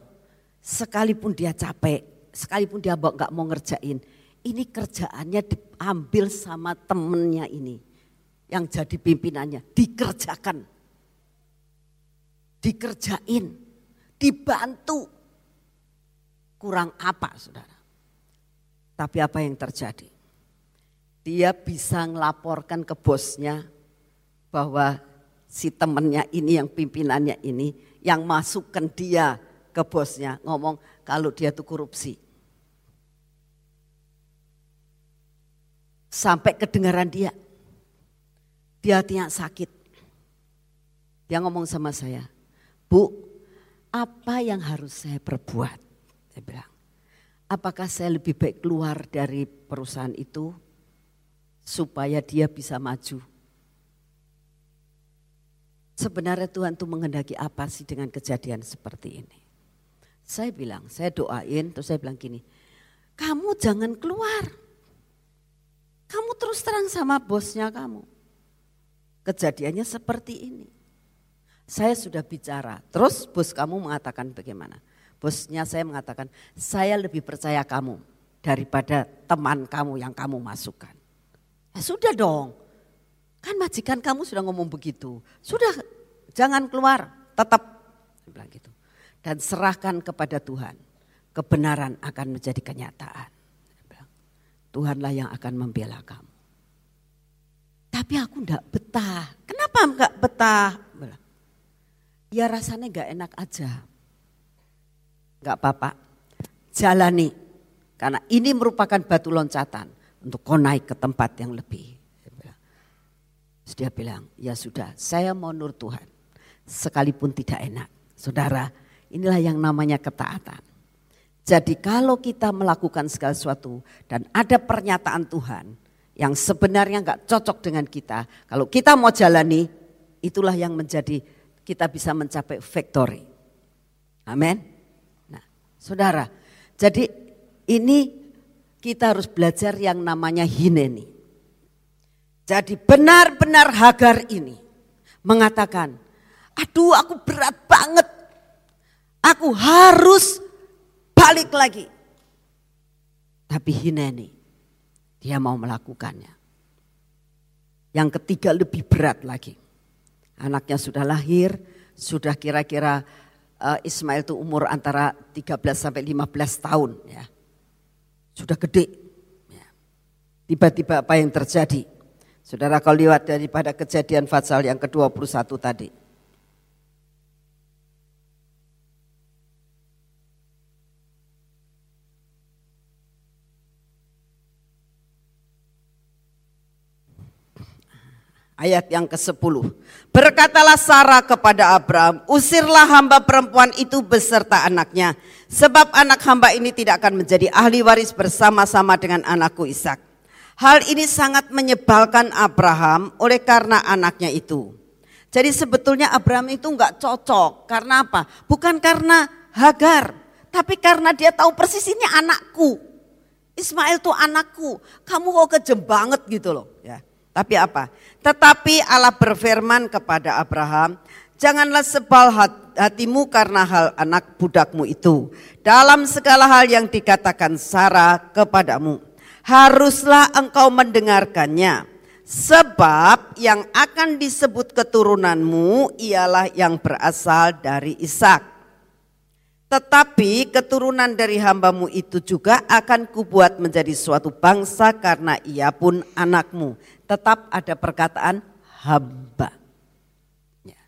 sekalipun dia capek, sekalipun dia nggak mau ngerjain, ini kerjaannya diambil sama temennya ini yang jadi pimpinannya, dikerjakan, dikerjain, dibantu. Kurang apa saudara? Tapi apa yang terjadi? Dia bisa ngelaporkan ke bosnya bahwa si temennya ini yang pimpinannya ini yang masukkan dia ke bosnya ngomong kalau dia tuh korupsi. Sampai kedengaran dia. Dia hatinya sakit. Dia ngomong sama saya, Bu, apa yang harus saya perbuat? Saya bilang, apakah saya lebih baik keluar dari perusahaan itu supaya dia bisa maju? Sebenarnya Tuhan tuh menghendaki apa sih dengan kejadian seperti ini? Saya bilang, saya doain, terus saya bilang gini, kamu jangan keluar. Kamu terus terang sama bosnya kamu. Kejadiannya seperti ini. Saya sudah bicara, terus bos kamu mengatakan bagaimana? Bosnya saya mengatakan, saya lebih percaya kamu daripada teman kamu yang kamu masukkan. Ya sudah dong, kan majikan kamu sudah ngomong begitu. Sudah, jangan keluar, tetap. bilang gitu. Dan serahkan kepada Tuhan, kebenaran akan menjadi kenyataan. Tuhanlah yang akan membela kamu. Tapi aku enggak betah. Kenapa enggak betah? Ya rasanya enggak enak aja. Enggak apa-apa. Jalani. Karena ini merupakan batu loncatan untuk kau naik ke tempat yang lebih. Dia bilang, ya sudah saya mau nur Tuhan. Sekalipun tidak enak. Saudara, inilah yang namanya ketaatan. Jadi kalau kita melakukan segala sesuatu dan ada pernyataan Tuhan yang sebenarnya nggak cocok dengan kita, kalau kita mau jalani, itulah yang menjadi kita bisa mencapai victory. Amin. Nah, saudara, jadi ini kita harus belajar yang namanya hineni. Jadi benar-benar Hagar ini mengatakan, aduh aku berat banget. Aku harus balik lagi. Tapi Hineni, dia mau melakukannya. Yang ketiga lebih berat lagi. Anaknya sudah lahir, sudah kira-kira uh, Ismail itu umur antara 13 sampai 15 tahun ya. Sudah gede. Ya. Tiba-tiba apa yang terjadi? Saudara kalau lihat daripada kejadian Fatsal yang ke-21 tadi. Ayat yang ke-10. Berkatalah Sarah kepada Abraham, usirlah hamba perempuan itu beserta anaknya. Sebab anak hamba ini tidak akan menjadi ahli waris bersama-sama dengan anakku Ishak. Hal ini sangat menyebalkan Abraham oleh karena anaknya itu. Jadi sebetulnya Abraham itu enggak cocok. Karena apa? Bukan karena Hagar. Tapi karena dia tahu persis ini anakku. Ismail tuh anakku. Kamu kok kejem banget gitu loh. Ya. Tapi apa? Tetapi Allah berfirman kepada Abraham, janganlah sebal hatimu karena hal anak budakmu itu. Dalam segala hal yang dikatakan Sarah kepadamu, haruslah engkau mendengarkannya. Sebab yang akan disebut keturunanmu ialah yang berasal dari Ishak. Tetapi keturunan dari hambamu itu juga akan kubuat menjadi suatu bangsa karena ia pun anakmu. Tetap ada perkataan hamba. Ya.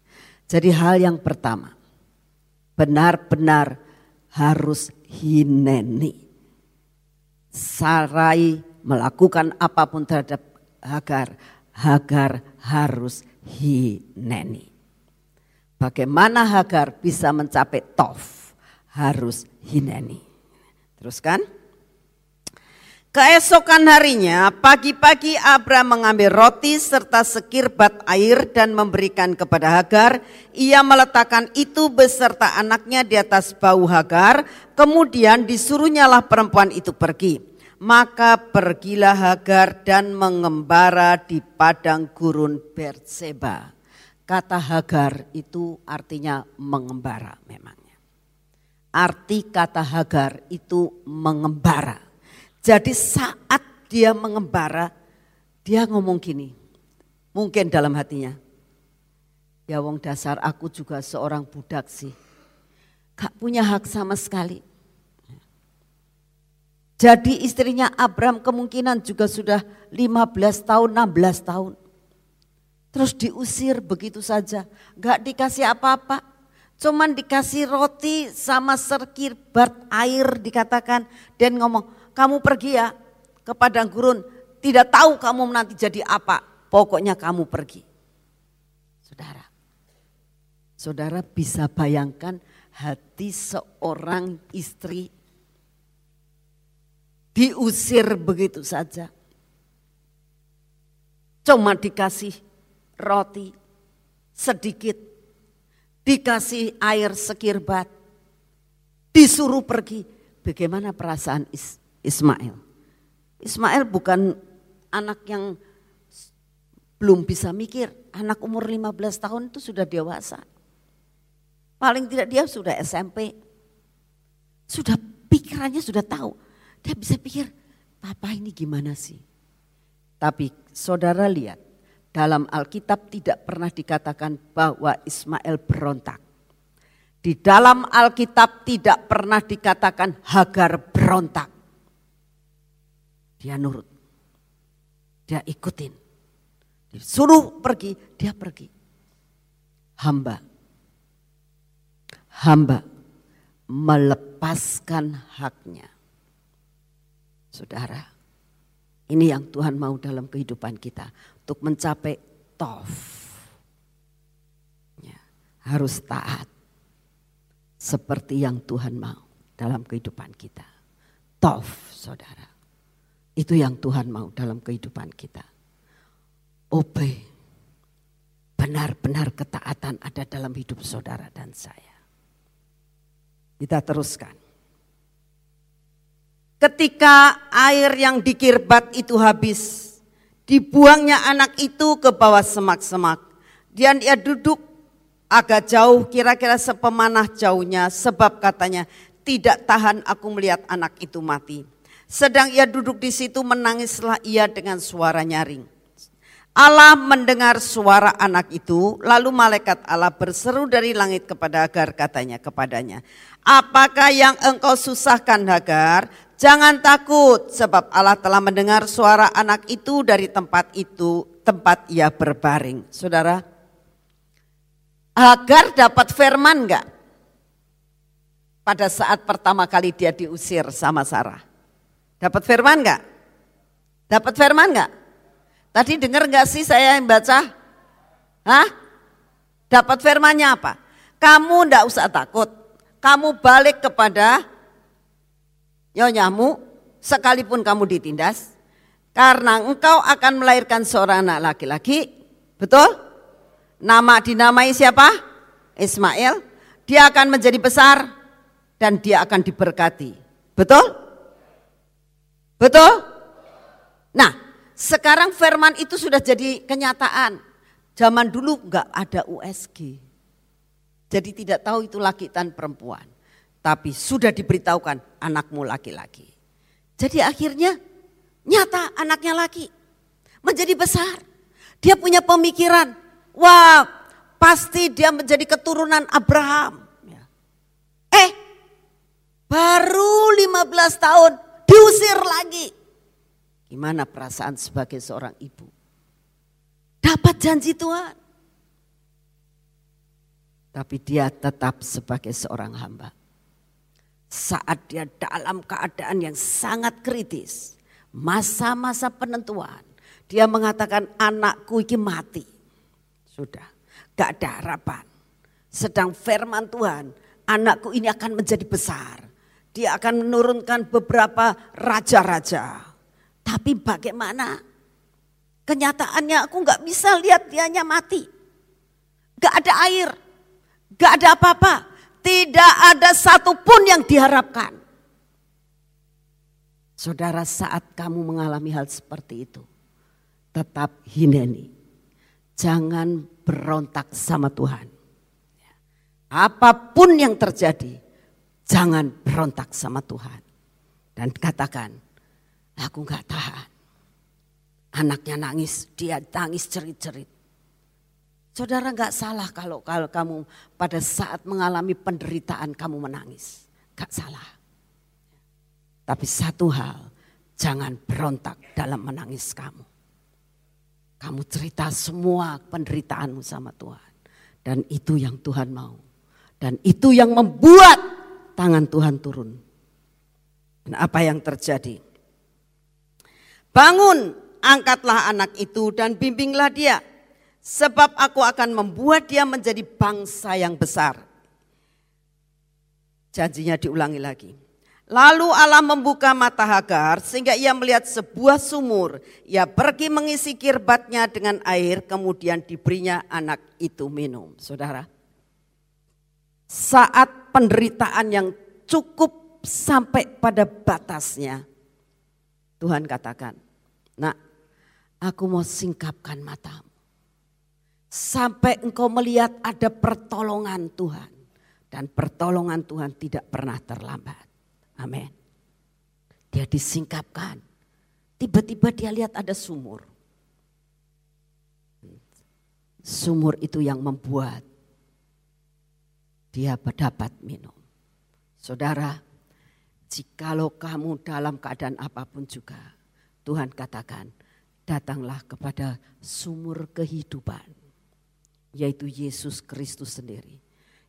Jadi hal yang pertama, benar-benar harus hineni. Sarai melakukan apa pun terhadap Hagar. Hagar harus hineni. Bagaimana Hagar bisa mencapai tof? Harus hineni. Teruskan. Keesokan harinya, pagi-pagi Abraham mengambil roti serta sekirbat air dan memberikan kepada Hagar. Ia meletakkan itu beserta anaknya di atas bau Hagar. Kemudian disuruhnyalah perempuan itu pergi. Maka pergilah Hagar dan mengembara di padang gurun Berseba. Kata Hagar itu artinya mengembara memangnya. Arti kata Hagar itu mengembara jadi saat dia mengembara, dia ngomong gini, mungkin dalam hatinya, ya wong dasar aku juga seorang budak sih, gak punya hak sama sekali. Jadi istrinya Abram kemungkinan juga sudah 15 tahun, 16 tahun. Terus diusir begitu saja, gak dikasih apa-apa. Cuman dikasih roti sama serkirbat air dikatakan. Dan ngomong, kamu pergi ya ke padang gurun, tidak tahu kamu nanti jadi apa, pokoknya kamu pergi. Saudara, saudara bisa bayangkan hati seorang istri diusir begitu saja. Cuma dikasih roti sedikit, dikasih air sekirbat, disuruh pergi. Bagaimana perasaan istri? Ismail. Ismail bukan anak yang belum bisa mikir. Anak umur 15 tahun itu sudah dewasa. Paling tidak dia sudah SMP. Sudah pikirannya sudah tahu. Dia bisa pikir, papa ini gimana sih? Tapi saudara lihat, dalam Alkitab tidak pernah dikatakan bahwa Ismail berontak. Di dalam Alkitab tidak pernah dikatakan Hagar berontak. Dia nurut. Dia ikutin. Disuruh pergi, dia pergi. Hamba. Hamba melepaskan haknya. Saudara, ini yang Tuhan mau dalam kehidupan kita. Untuk mencapai tof. Ya, harus taat. Seperti yang Tuhan mau dalam kehidupan kita. Tof, saudara. Itu yang Tuhan mau dalam kehidupan kita. Obey. Benar-benar ketaatan ada dalam hidup saudara dan saya. Kita teruskan. Ketika air yang dikirbat itu habis, dibuangnya anak itu ke bawah semak-semak. Dan ia duduk agak jauh, kira-kira sepemanah jauhnya, sebab katanya, tidak tahan aku melihat anak itu mati. Sedang ia duduk di situ menangislah ia dengan suara nyaring. Allah mendengar suara anak itu, lalu malaikat Allah berseru dari langit kepada Hagar katanya kepadanya, apakah yang engkau susahkan Hagar? Jangan takut sebab Allah telah mendengar suara anak itu dari tempat itu, tempat ia berbaring. Saudara, Hagar dapat firman enggak? Pada saat pertama kali dia diusir sama Sarah. Dapat firman enggak? Dapat firman enggak? Tadi dengar enggak sih saya yang baca? Hah? Dapat firmannya apa? Kamu enggak usah takut. Kamu balik kepada nyonyamu sekalipun kamu ditindas. Karena engkau akan melahirkan seorang anak laki-laki. Betul? Nama dinamai siapa? Ismail. Dia akan menjadi besar dan dia akan diberkati. Betul? Betul? Nah, sekarang firman itu sudah jadi kenyataan. Zaman dulu enggak ada USG. Jadi tidak tahu itu laki dan perempuan. Tapi sudah diberitahukan anakmu laki-laki. Jadi akhirnya nyata anaknya laki. Menjadi besar. Dia punya pemikiran. Wah pasti dia menjadi keturunan Abraham. Ya. Eh baru 15 tahun diusir lagi. Gimana perasaan sebagai seorang ibu? Dapat janji Tuhan. Tapi dia tetap sebagai seorang hamba. Saat dia dalam keadaan yang sangat kritis. Masa-masa penentuan. Dia mengatakan anakku iki mati. Sudah, gak ada harapan. Sedang firman Tuhan, anakku ini akan menjadi besar. Dia akan menurunkan beberapa raja-raja. Tapi bagaimana? Kenyataannya aku gak bisa lihat dianya mati. Gak ada air, gak ada apa-apa. Tidak ada satupun yang diharapkan. Saudara saat kamu mengalami hal seperti itu, tetap hineni. Jangan berontak sama Tuhan. Apa pun yang terjadi, jangan berontak sama Tuhan. Dan katakan, aku gak tahan. Anaknya nangis, dia nangis cerit-cerit. Saudara gak salah kalau, kalau kamu pada saat mengalami penderitaan kamu menangis. Gak salah. Tapi satu hal, jangan berontak dalam menangis kamu. Kamu cerita semua penderitaanmu sama Tuhan. Dan itu yang Tuhan mau. Dan itu yang membuat tangan Tuhan turun. Dan apa yang terjadi? Bangun, angkatlah anak itu dan bimbinglah dia. Sebab aku akan membuat dia menjadi bangsa yang besar. Janjinya diulangi lagi. Lalu Allah membuka mata Hagar sehingga ia melihat sebuah sumur. Ia pergi mengisi kirbatnya dengan air kemudian diberinya anak itu minum. Saudara, saat penderitaan yang cukup sampai pada batasnya. Tuhan katakan, nak aku mau singkapkan matamu. Sampai engkau melihat ada pertolongan Tuhan. Dan pertolongan Tuhan tidak pernah terlambat. Amin. Dia disingkapkan. Tiba-tiba dia lihat ada sumur. Sumur itu yang membuat dia dapat minum. Saudara, jikalau kamu dalam keadaan apa pun juga, Tuhan katakan, datanglah kepada sumur kehidupan, yaitu Yesus Kristus sendiri,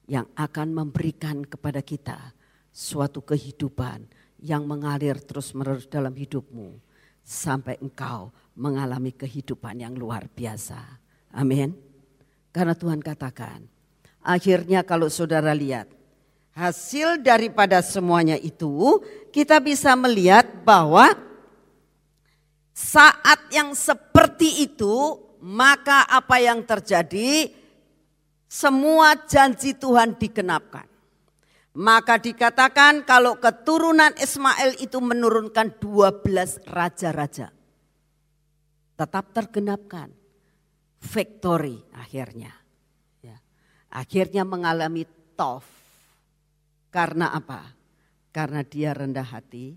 yang akan memberikan kepada kita suatu kehidupan yang mengalir terus-menerus dalam hidupmu sampai engkau mengalami kehidupan yang luar biasa. Amin. Karena Tuhan katakan, akhirnya kalau saudara lihat hasil daripada semuanya itu, kita bisa melihat bahwa saat yang seperti itu, maka apa yang terjadi? Semua janji Tuhan digenapkan. Maka dikatakan kalau keturunan Ismail itu menurunkan 12 raja-raja. Tetap tergenapkan. Victory akhirnya. Ya. Akhirnya mengalami tof. Karena apa? Karena dia rendah hati.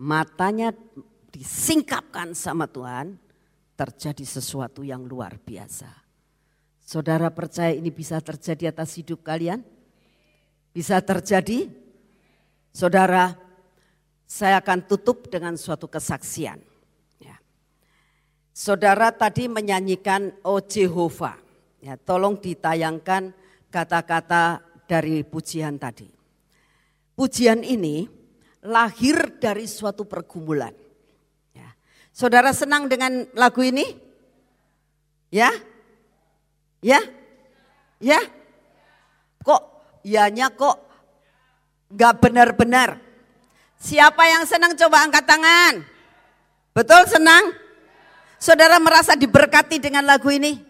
Matanya disingkapkan sama Tuhan. Terjadi sesuatu yang luar biasa. Saudara percaya ini bisa terjadi atas hidup kalian? Bisa terjadi? Saudara, saya akan tutup dengan suatu kesaksian. Ya. Saudara tadi menyanyikan O Jehovah. Ya, tolong ditayangkan kata-kata dari pujian tadi. Pujian ini lahir dari suatu pergumulan. Ya. Saudara senang dengan lagu ini? Ya? Ya? Ya? Kok ianya kok gak benar-benar. Siapa yang senang coba angkat tangan? Betul senang? Saudara merasa diberkati dengan lagu ini?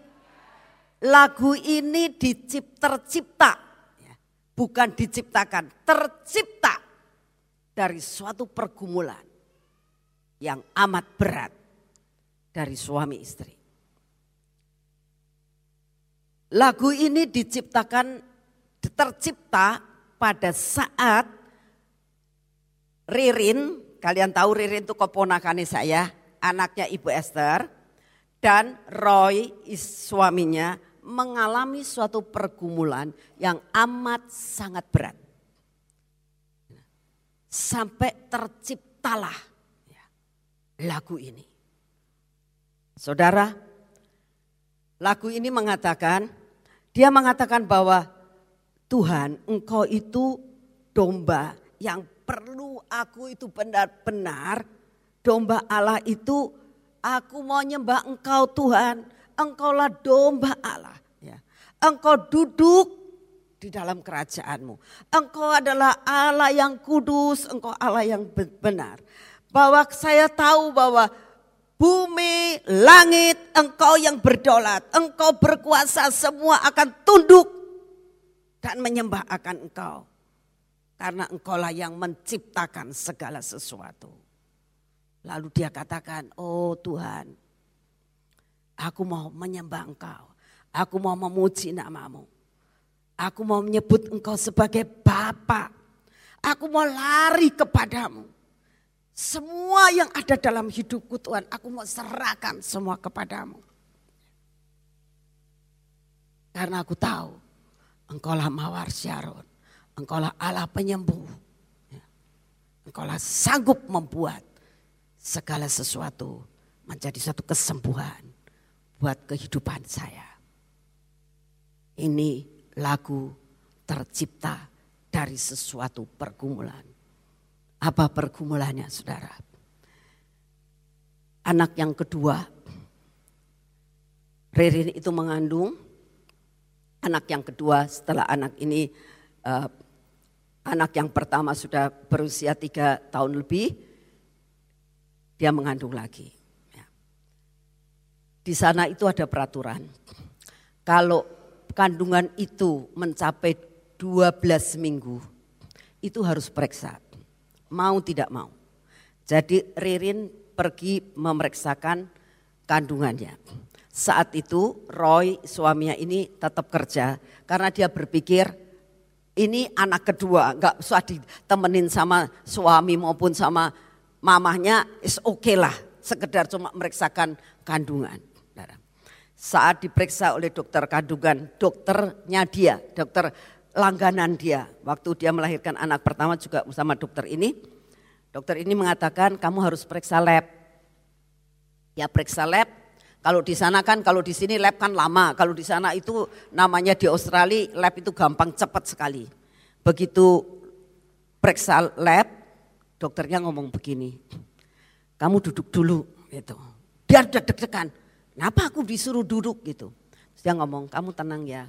Lagu ini dicip, tercipta, ya, bukan diciptakan, tercipta dari suatu pergumulan yang amat berat dari suami istri. Lagu ini diciptakan tercipta pada saat Ririn, kalian tahu Ririn itu keponakannya saya, anaknya Ibu Esther, dan Roy suaminya mengalami suatu pergumulan yang amat sangat berat. Sampai terciptalah lagu ini. Saudara, lagu ini mengatakan, dia mengatakan bahwa Tuhan engkau itu domba yang perlu aku itu benar-benar domba Allah itu Aku mau nyembah engkau Tuhan. Engkaulah domba Allah. Ya. Engkau duduk di dalam kerajaanmu. Engkau adalah Allah yang kudus, engkau Allah yang benar. Bahwa saya tahu bahwa bumi, langit, engkau yang berdolat, engkau berkuasa, semua akan tunduk dan menyembah akan engkau. Karena engkaulah yang menciptakan segala sesuatu. Lalu dia katakan, oh Tuhan, aku mau menyembah engkau. Aku mau memuji namamu. Aku mau menyebut engkau sebagai Bapa. Aku mau lari kepadamu. Semua yang ada dalam hidupku Tuhan, aku mau serahkan semua kepadamu. Karena aku tahu, engkaulah mawar Syaron. Engkaulah Allah penyembuh. Engkaulah sanggup membuat segala sesuatu menjadi satu kesembuhan buat kehidupan saya. Ini lagu tercipta dari sesuatu pergumulan. Apa pergumulannya saudara? Anak yang kedua, Ririn itu mengandung anak yang kedua setelah anak ini uh, anak yang pertama sudah berusia tiga tahun lebih, dia mengandung lagi. Di sana itu ada peraturan. Kalau kandungan itu mencapai 12 minggu, itu harus periksa. Mau tidak mau. Jadi Ririn pergi memeriksakan kandungannya. Saat itu Roy suaminya ini tetap kerja karena dia berpikir ini anak kedua, nggak usah ditemenin sama suami maupun sama mamahnya, is oke okay lah, sekedar cuma memeriksakan kandungan. Saat diperiksa oleh dokter kandungan, dokternya dia, dokter langganan dia, waktu dia melahirkan anak pertama juga bersama dokter ini, dokter ini mengatakan kamu harus periksa lab. Ya periksa lab, kalau di sana kan, kalau di sini lab kan lama. Kalau di sana itu namanya di Australia lab itu gampang cepat sekali. Begitu periksa lab, dokternya ngomong begini, kamu duduk dulu gitu. Dia udah deg-degan, kenapa aku disuruh duduk gitu. Terus dia ngomong, kamu tenang ya.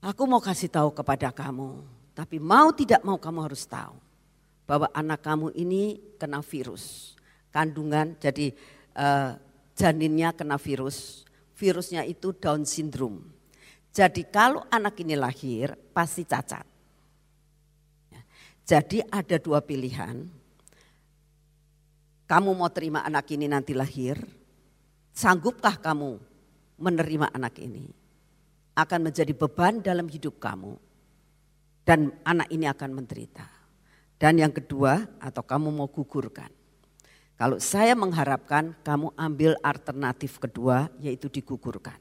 Aku mau kasih tahu kepada kamu, tapi mau tidak mau kamu harus tahu bahwa anak kamu ini kena virus kandungan. Jadi uh, janinnya kena virus, virusnya itu Down syndrome. Jadi kalau anak ini lahir pasti cacat. Ya. Jadi ada dua pilihan. Kamu mau terima anak ini nanti lahir, sanggupkah kamu menerima anak ini? Akan menjadi beban dalam hidup kamu dan anak ini akan menderita. Dan yang kedua, atau kamu mau gugurkan. Kalau saya mengharapkan kamu ambil alternatif kedua yaitu digugurkan.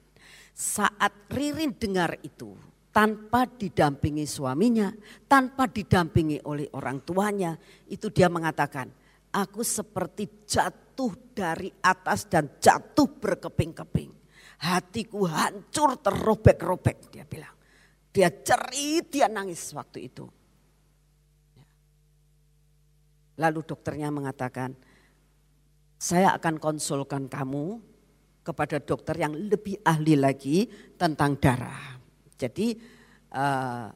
Saat Ririn dengar itu tanpa didampingi suaminya, tanpa didampingi oleh orang tuanya, itu dia mengatakan, aku seperti jatuh dari atas dan jatuh berkeping-keping. Hatiku hancur terrobek-robek dia bilang. Dia cerit, dia nangis waktu itu. Lalu dokternya mengatakan, saya akan konsulkan kamu kepada dokter yang lebih ahli lagi tentang darah. Jadi uh,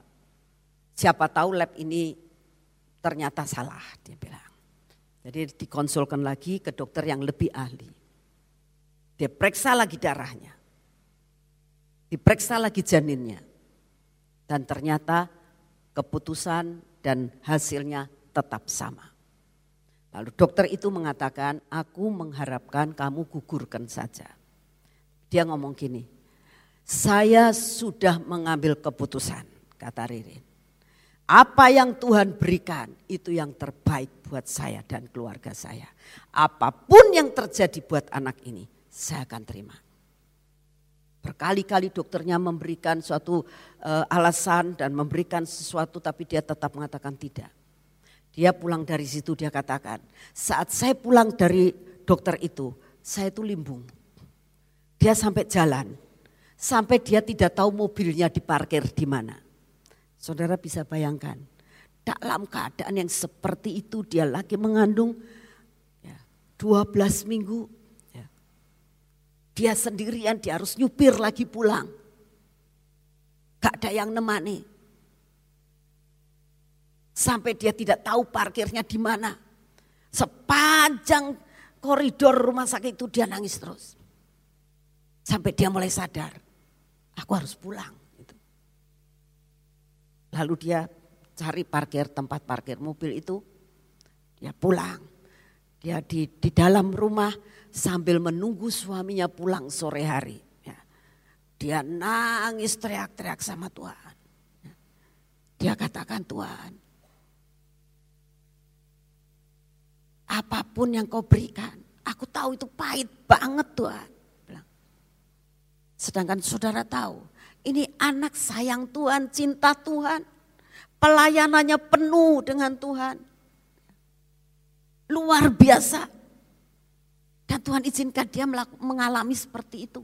siapa tahu lab ini ternyata salah dia bilang. Jadi dikonsulkan lagi ke dokter yang lebih ahli. Dia periksa lagi darahnya. Diperiksa lagi janinnya. Dan ternyata keputusan dan hasilnya tetap sama. Lalu dokter itu mengatakan, aku mengharapkan kamu gugurkan saja. Dia ngomong gini, saya sudah mengambil keputusan, kata Ririn. Apa yang Tuhan berikan itu yang terbaik buat saya dan keluarga saya. Apa pun yang terjadi buat anak ini, saya akan terima. Berkali-kali dokternya memberikan suatu uh, alasan dan memberikan sesuatu tapi dia tetap mengatakan tidak dia pulang dari situ dia katakan, saat saya pulang dari dokter itu, saya itu limbung. Dia sampai jalan, sampai dia tidak tahu mobilnya diparkir di mana. Saudara bisa bayangkan, dalam keadaan yang seperti itu dia lagi mengandung ya, 12 12 minggu ya. dia sendirian dia harus nyupir lagi pulang. Gak ada yang nemani. Sampai dia tidak tahu parkirnya di mana. Sepanjang koridor rumah sakit itu dia nangis terus. Sampai dia mulai sadar, aku harus pulang. Gitu. Lalu dia cari parkir tempat parkir mobil itu, dia pulang. Dia di, di dalam rumah sambil menunggu suaminya pulang sore hari. Ya. Dia nangis teriak-teriak sama Tuhan. Ya. Dia katakan Tuhan, apa pun yang kau berikan, aku tahu itu pahit banget Tuhan. Sedangkan saudara tahu, ini anak sayang Tuhan, cinta Tuhan. Pelayanannya penuh dengan Tuhan. Luar biasa. Dan Tuhan izinkan dia mengalami seperti itu.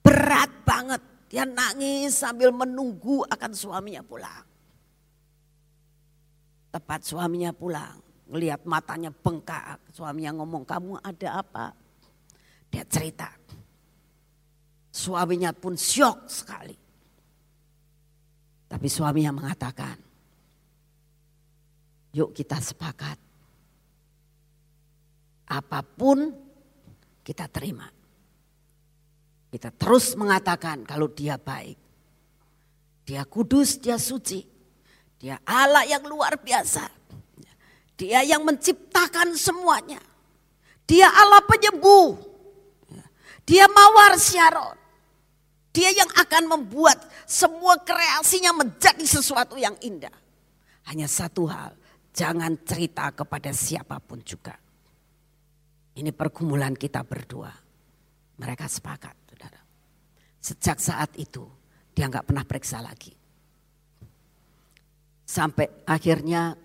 Berat banget. Dia nangis sambil menunggu akan suaminya pulang. Tepat suaminya pulang. Ngelihat matanya bengkak. Suaminya ngomong, kamu ada apa? Dia cerita Suaminya pun syok sekali. Tapi suaminya mengatakan, yuk kita sepakat. Apa pun kita terima. Kita terus mengatakan kalau dia baik. Dia kudus, dia suci. Dia Allah yang luar biasa. Dia yang menciptakan semuanya. Dia Allah penyembuh. Dia mawar syaron. Dia yang akan membuat semua kreasinya menjadi sesuatu yang indah. Hanya satu hal, jangan cerita kepada siapa pun juga. Ini pergumulan kita berdua. Mereka sepakat, saudara. Sejak saat itu, dia nggak pernah periksa lagi. Sampai akhirnya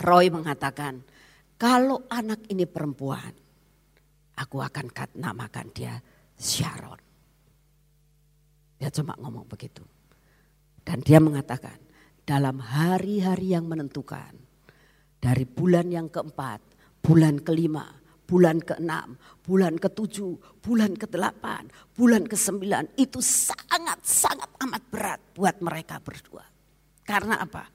Roy mengatakan, kalau anak ini perempuan, aku akan namakan dia Sharon. Dia cuma ngomong begitu. Dan dia mengatakan, dalam hari-hari yang menentukan, dari bulan yang keempat, bulan kelima, bulan keenam, bulan ketujuh, bulan kedelapan, bulan kesembilan, itu sangat-sangat amat berat buat mereka berdua. Karena apa?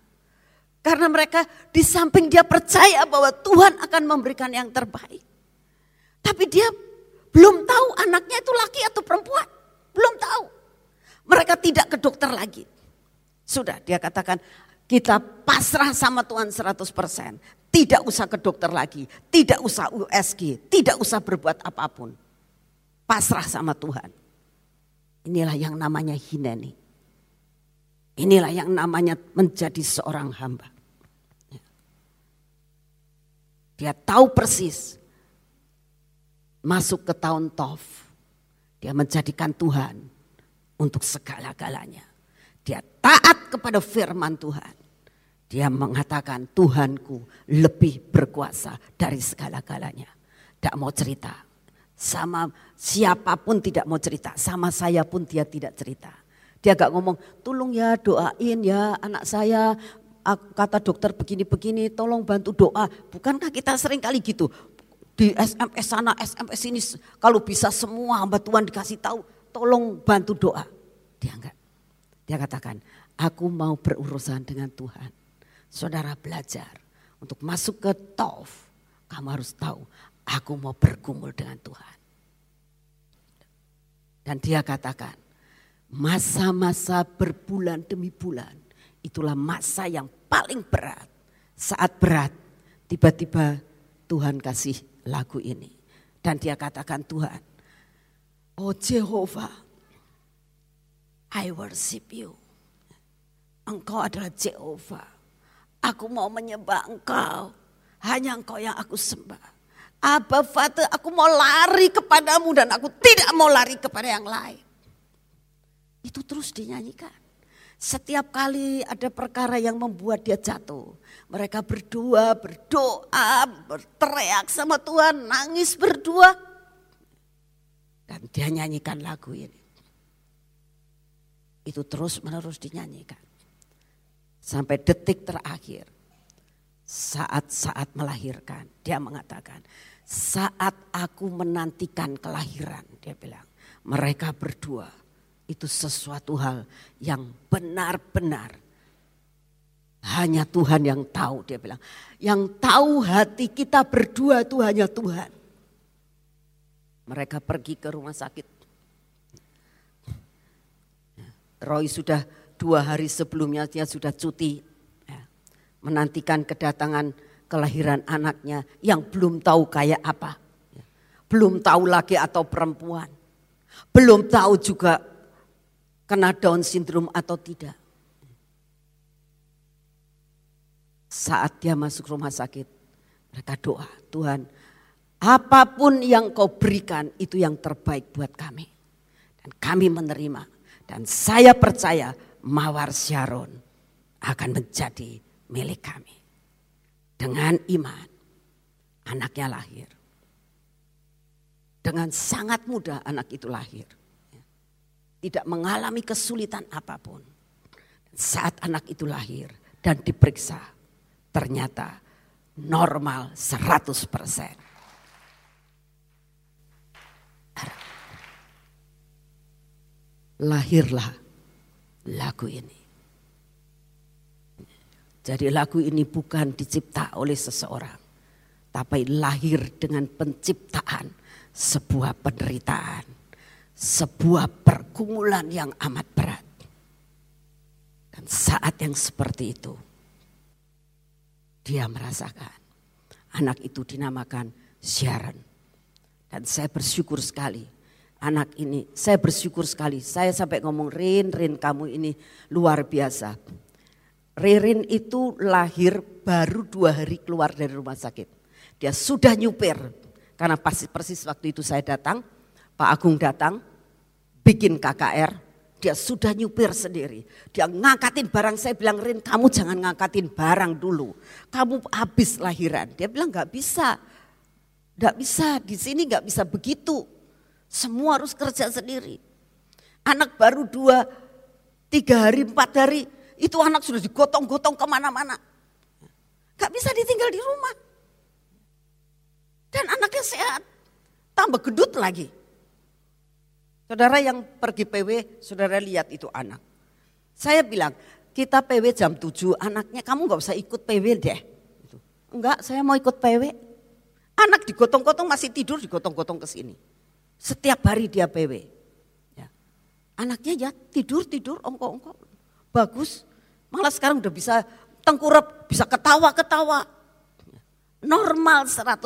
Karena mereka di samping dia percaya bahwa Tuhan akan memberikan yang terbaik. Tapi dia belum tahu anaknya itu laki atau perempuan. Belum tahu. Mereka tidak ke dokter lagi. Sudah dia katakan kita pasrah sama Tuhan 100%. Tidak usah ke dokter lagi. Tidak usah USG. Tidak usah berbuat apa pun. Pasrah sama Tuhan. Inilah yang namanya hineni. Inilah yang namanya menjadi seorang hamba. Dia tahu persis. Masuk ke tahun Tov. Dia menjadikan Tuhan untuk segala-galanya. Dia taat kepada firman Tuhan. Dia mengatakan Tuhanku lebih berkuasa dari segala-galanya. Tidak mau cerita. Sama siapa pun tidak mau cerita. Sama saya pun dia tidak cerita. Dia gak ngomong, tolong ya doain ya anak saya. Kata dokter begini-begini, tolong bantu doa. Bukankah kita sering kali gitu. Di SMS sana, SMS sini. Kalau bisa semua hamba Tuhan dikasih tahu tolong bantu doa. Dia enggak. Dia katakan, aku mau berurusan dengan Tuhan. Saudara belajar untuk masuk ke Tov. Kamu harus tahu, aku mau bergumul dengan Tuhan. Dan dia katakan, masa-masa berbulan demi bulan, itulah masa yang paling berat. Saat berat, tiba-tiba Tuhan kasih lagu ini. Dan dia katakan Tuhan, Oh Jehovah, I worship you. Engkau adalah Jehovah. Aku mau menyembah engkau. Hanya engkau yang aku sembah. Abba Father, aku mau lari kepadamu dan aku tidak mau lari kepada yang lain. Itu terus dinyanyikan. Setiap kali ada perkara yang membuat dia jatuh. Mereka berdua, berdoa, berteriak sama Tuhan, nangis berdua. Dan dia nyanyikan lagu ini itu terus menerus dinyanyikan. Sampai detik terakhir. saat-saat melahirkan. Dia mengatakan, saat aku menantikan kelahiran, dia bilang, mereka berdua itu sesuatu hal yang benar-benar hanya Tuhan yang tahu, dia bilang. Yang tahu hati kita berdua itu hanya Tuhan. Mereka pergi ke rumah sakit. Roy sudah dua hari sebelumnya dia sudah cuti menantikan kedatangan kelahiran anaknya yang belum tahu kayak apa. Belum tahu lagi atau perempuan. Belum tahu juga kena Down syndrome atau tidak. Saat dia masuk rumah sakit, mereka doa, Tuhan apa pun yang kau berikan itu yang terbaik buat kami. Dan kami menerima. Dan saya percaya Mawar Sharon akan menjadi milik kami. Dengan iman, anaknya lahir. Dengan sangat mudah anak itu lahir. Tidak mengalami kesulitan apa pun. Saat anak itu lahir dan diperiksa, ternyata normal 100%. Lahirlah lagu ini. Jadi lagu ini bukan dicipta oleh seseorang. Tapi lahir dengan penciptaan sebuah penderitaan. Sebuah pergumulan yang amat berat. Dan saat yang seperti itu. Dia merasakan. Anak itu dinamakan Sharon. Dan saya bersyukur sekali anak ini. Saya bersyukur sekali. Saya sampai ngomong, Rin, Rin kamu ini luar biasa. Ririn itu lahir baru dua hari keluar dari rumah sakit. Dia sudah nyupir. Karena pasti persis waktu itu saya datang, Pak Agung datang, bikin KKR, dia sudah nyupir sendiri. Dia ngangkatin barang, saya bilang Rin kamu jangan ngangkatin barang dulu. Kamu habis lahiran. Dia bilang gak bisa, gak bisa di sini gak bisa begitu. Semua harus kerja sendiri. Anak baru dua, tiga hari, empat hari, itu anak sudah digotong-gotong ke mana-mana. Gak bisa ditinggal di rumah. Dan anaknya sehat. Tambah gedut lagi. Saudara yang pergi PW, saudara lihat itu anak. Saya bilang, kita PW jam 7, anaknya kamu gak usah ikut PW deh. Enggak, saya mau ikut PW. Anak digotong-gotong masih tidur, digotong-gotong ke sini. Setiap hari dia PW. Ya. Anaknya ya tidur-tidur, ongkok-ongkok. Bagus, Malah sekarang udah bisa tengkurap, bisa ketawa-ketawa. Normal 100%.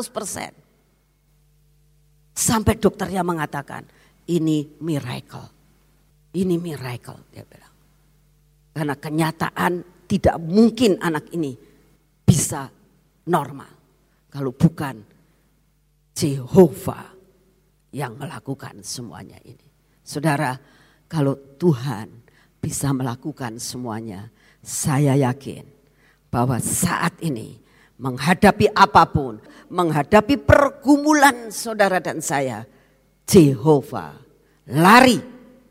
Sampai dokternya mengatakan, ini miracle. Ini miracle, dia bilang. Karena kenyataan tidak mungkin anak ini bisa normal. Kalau bukan Jehovah yang melakukan semuanya ini. Saudara, kalau Tuhan bisa melakukan semuanya, saya yakin bahwa saat ini menghadapi apa pun, menghadapi pergumulan saudara dan saya, Jehovah lari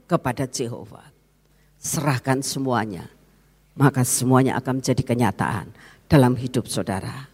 kepada Jehovah. Serahkan semuanya, maka semuanya akan menjadi kenyataan dalam hidup saudara.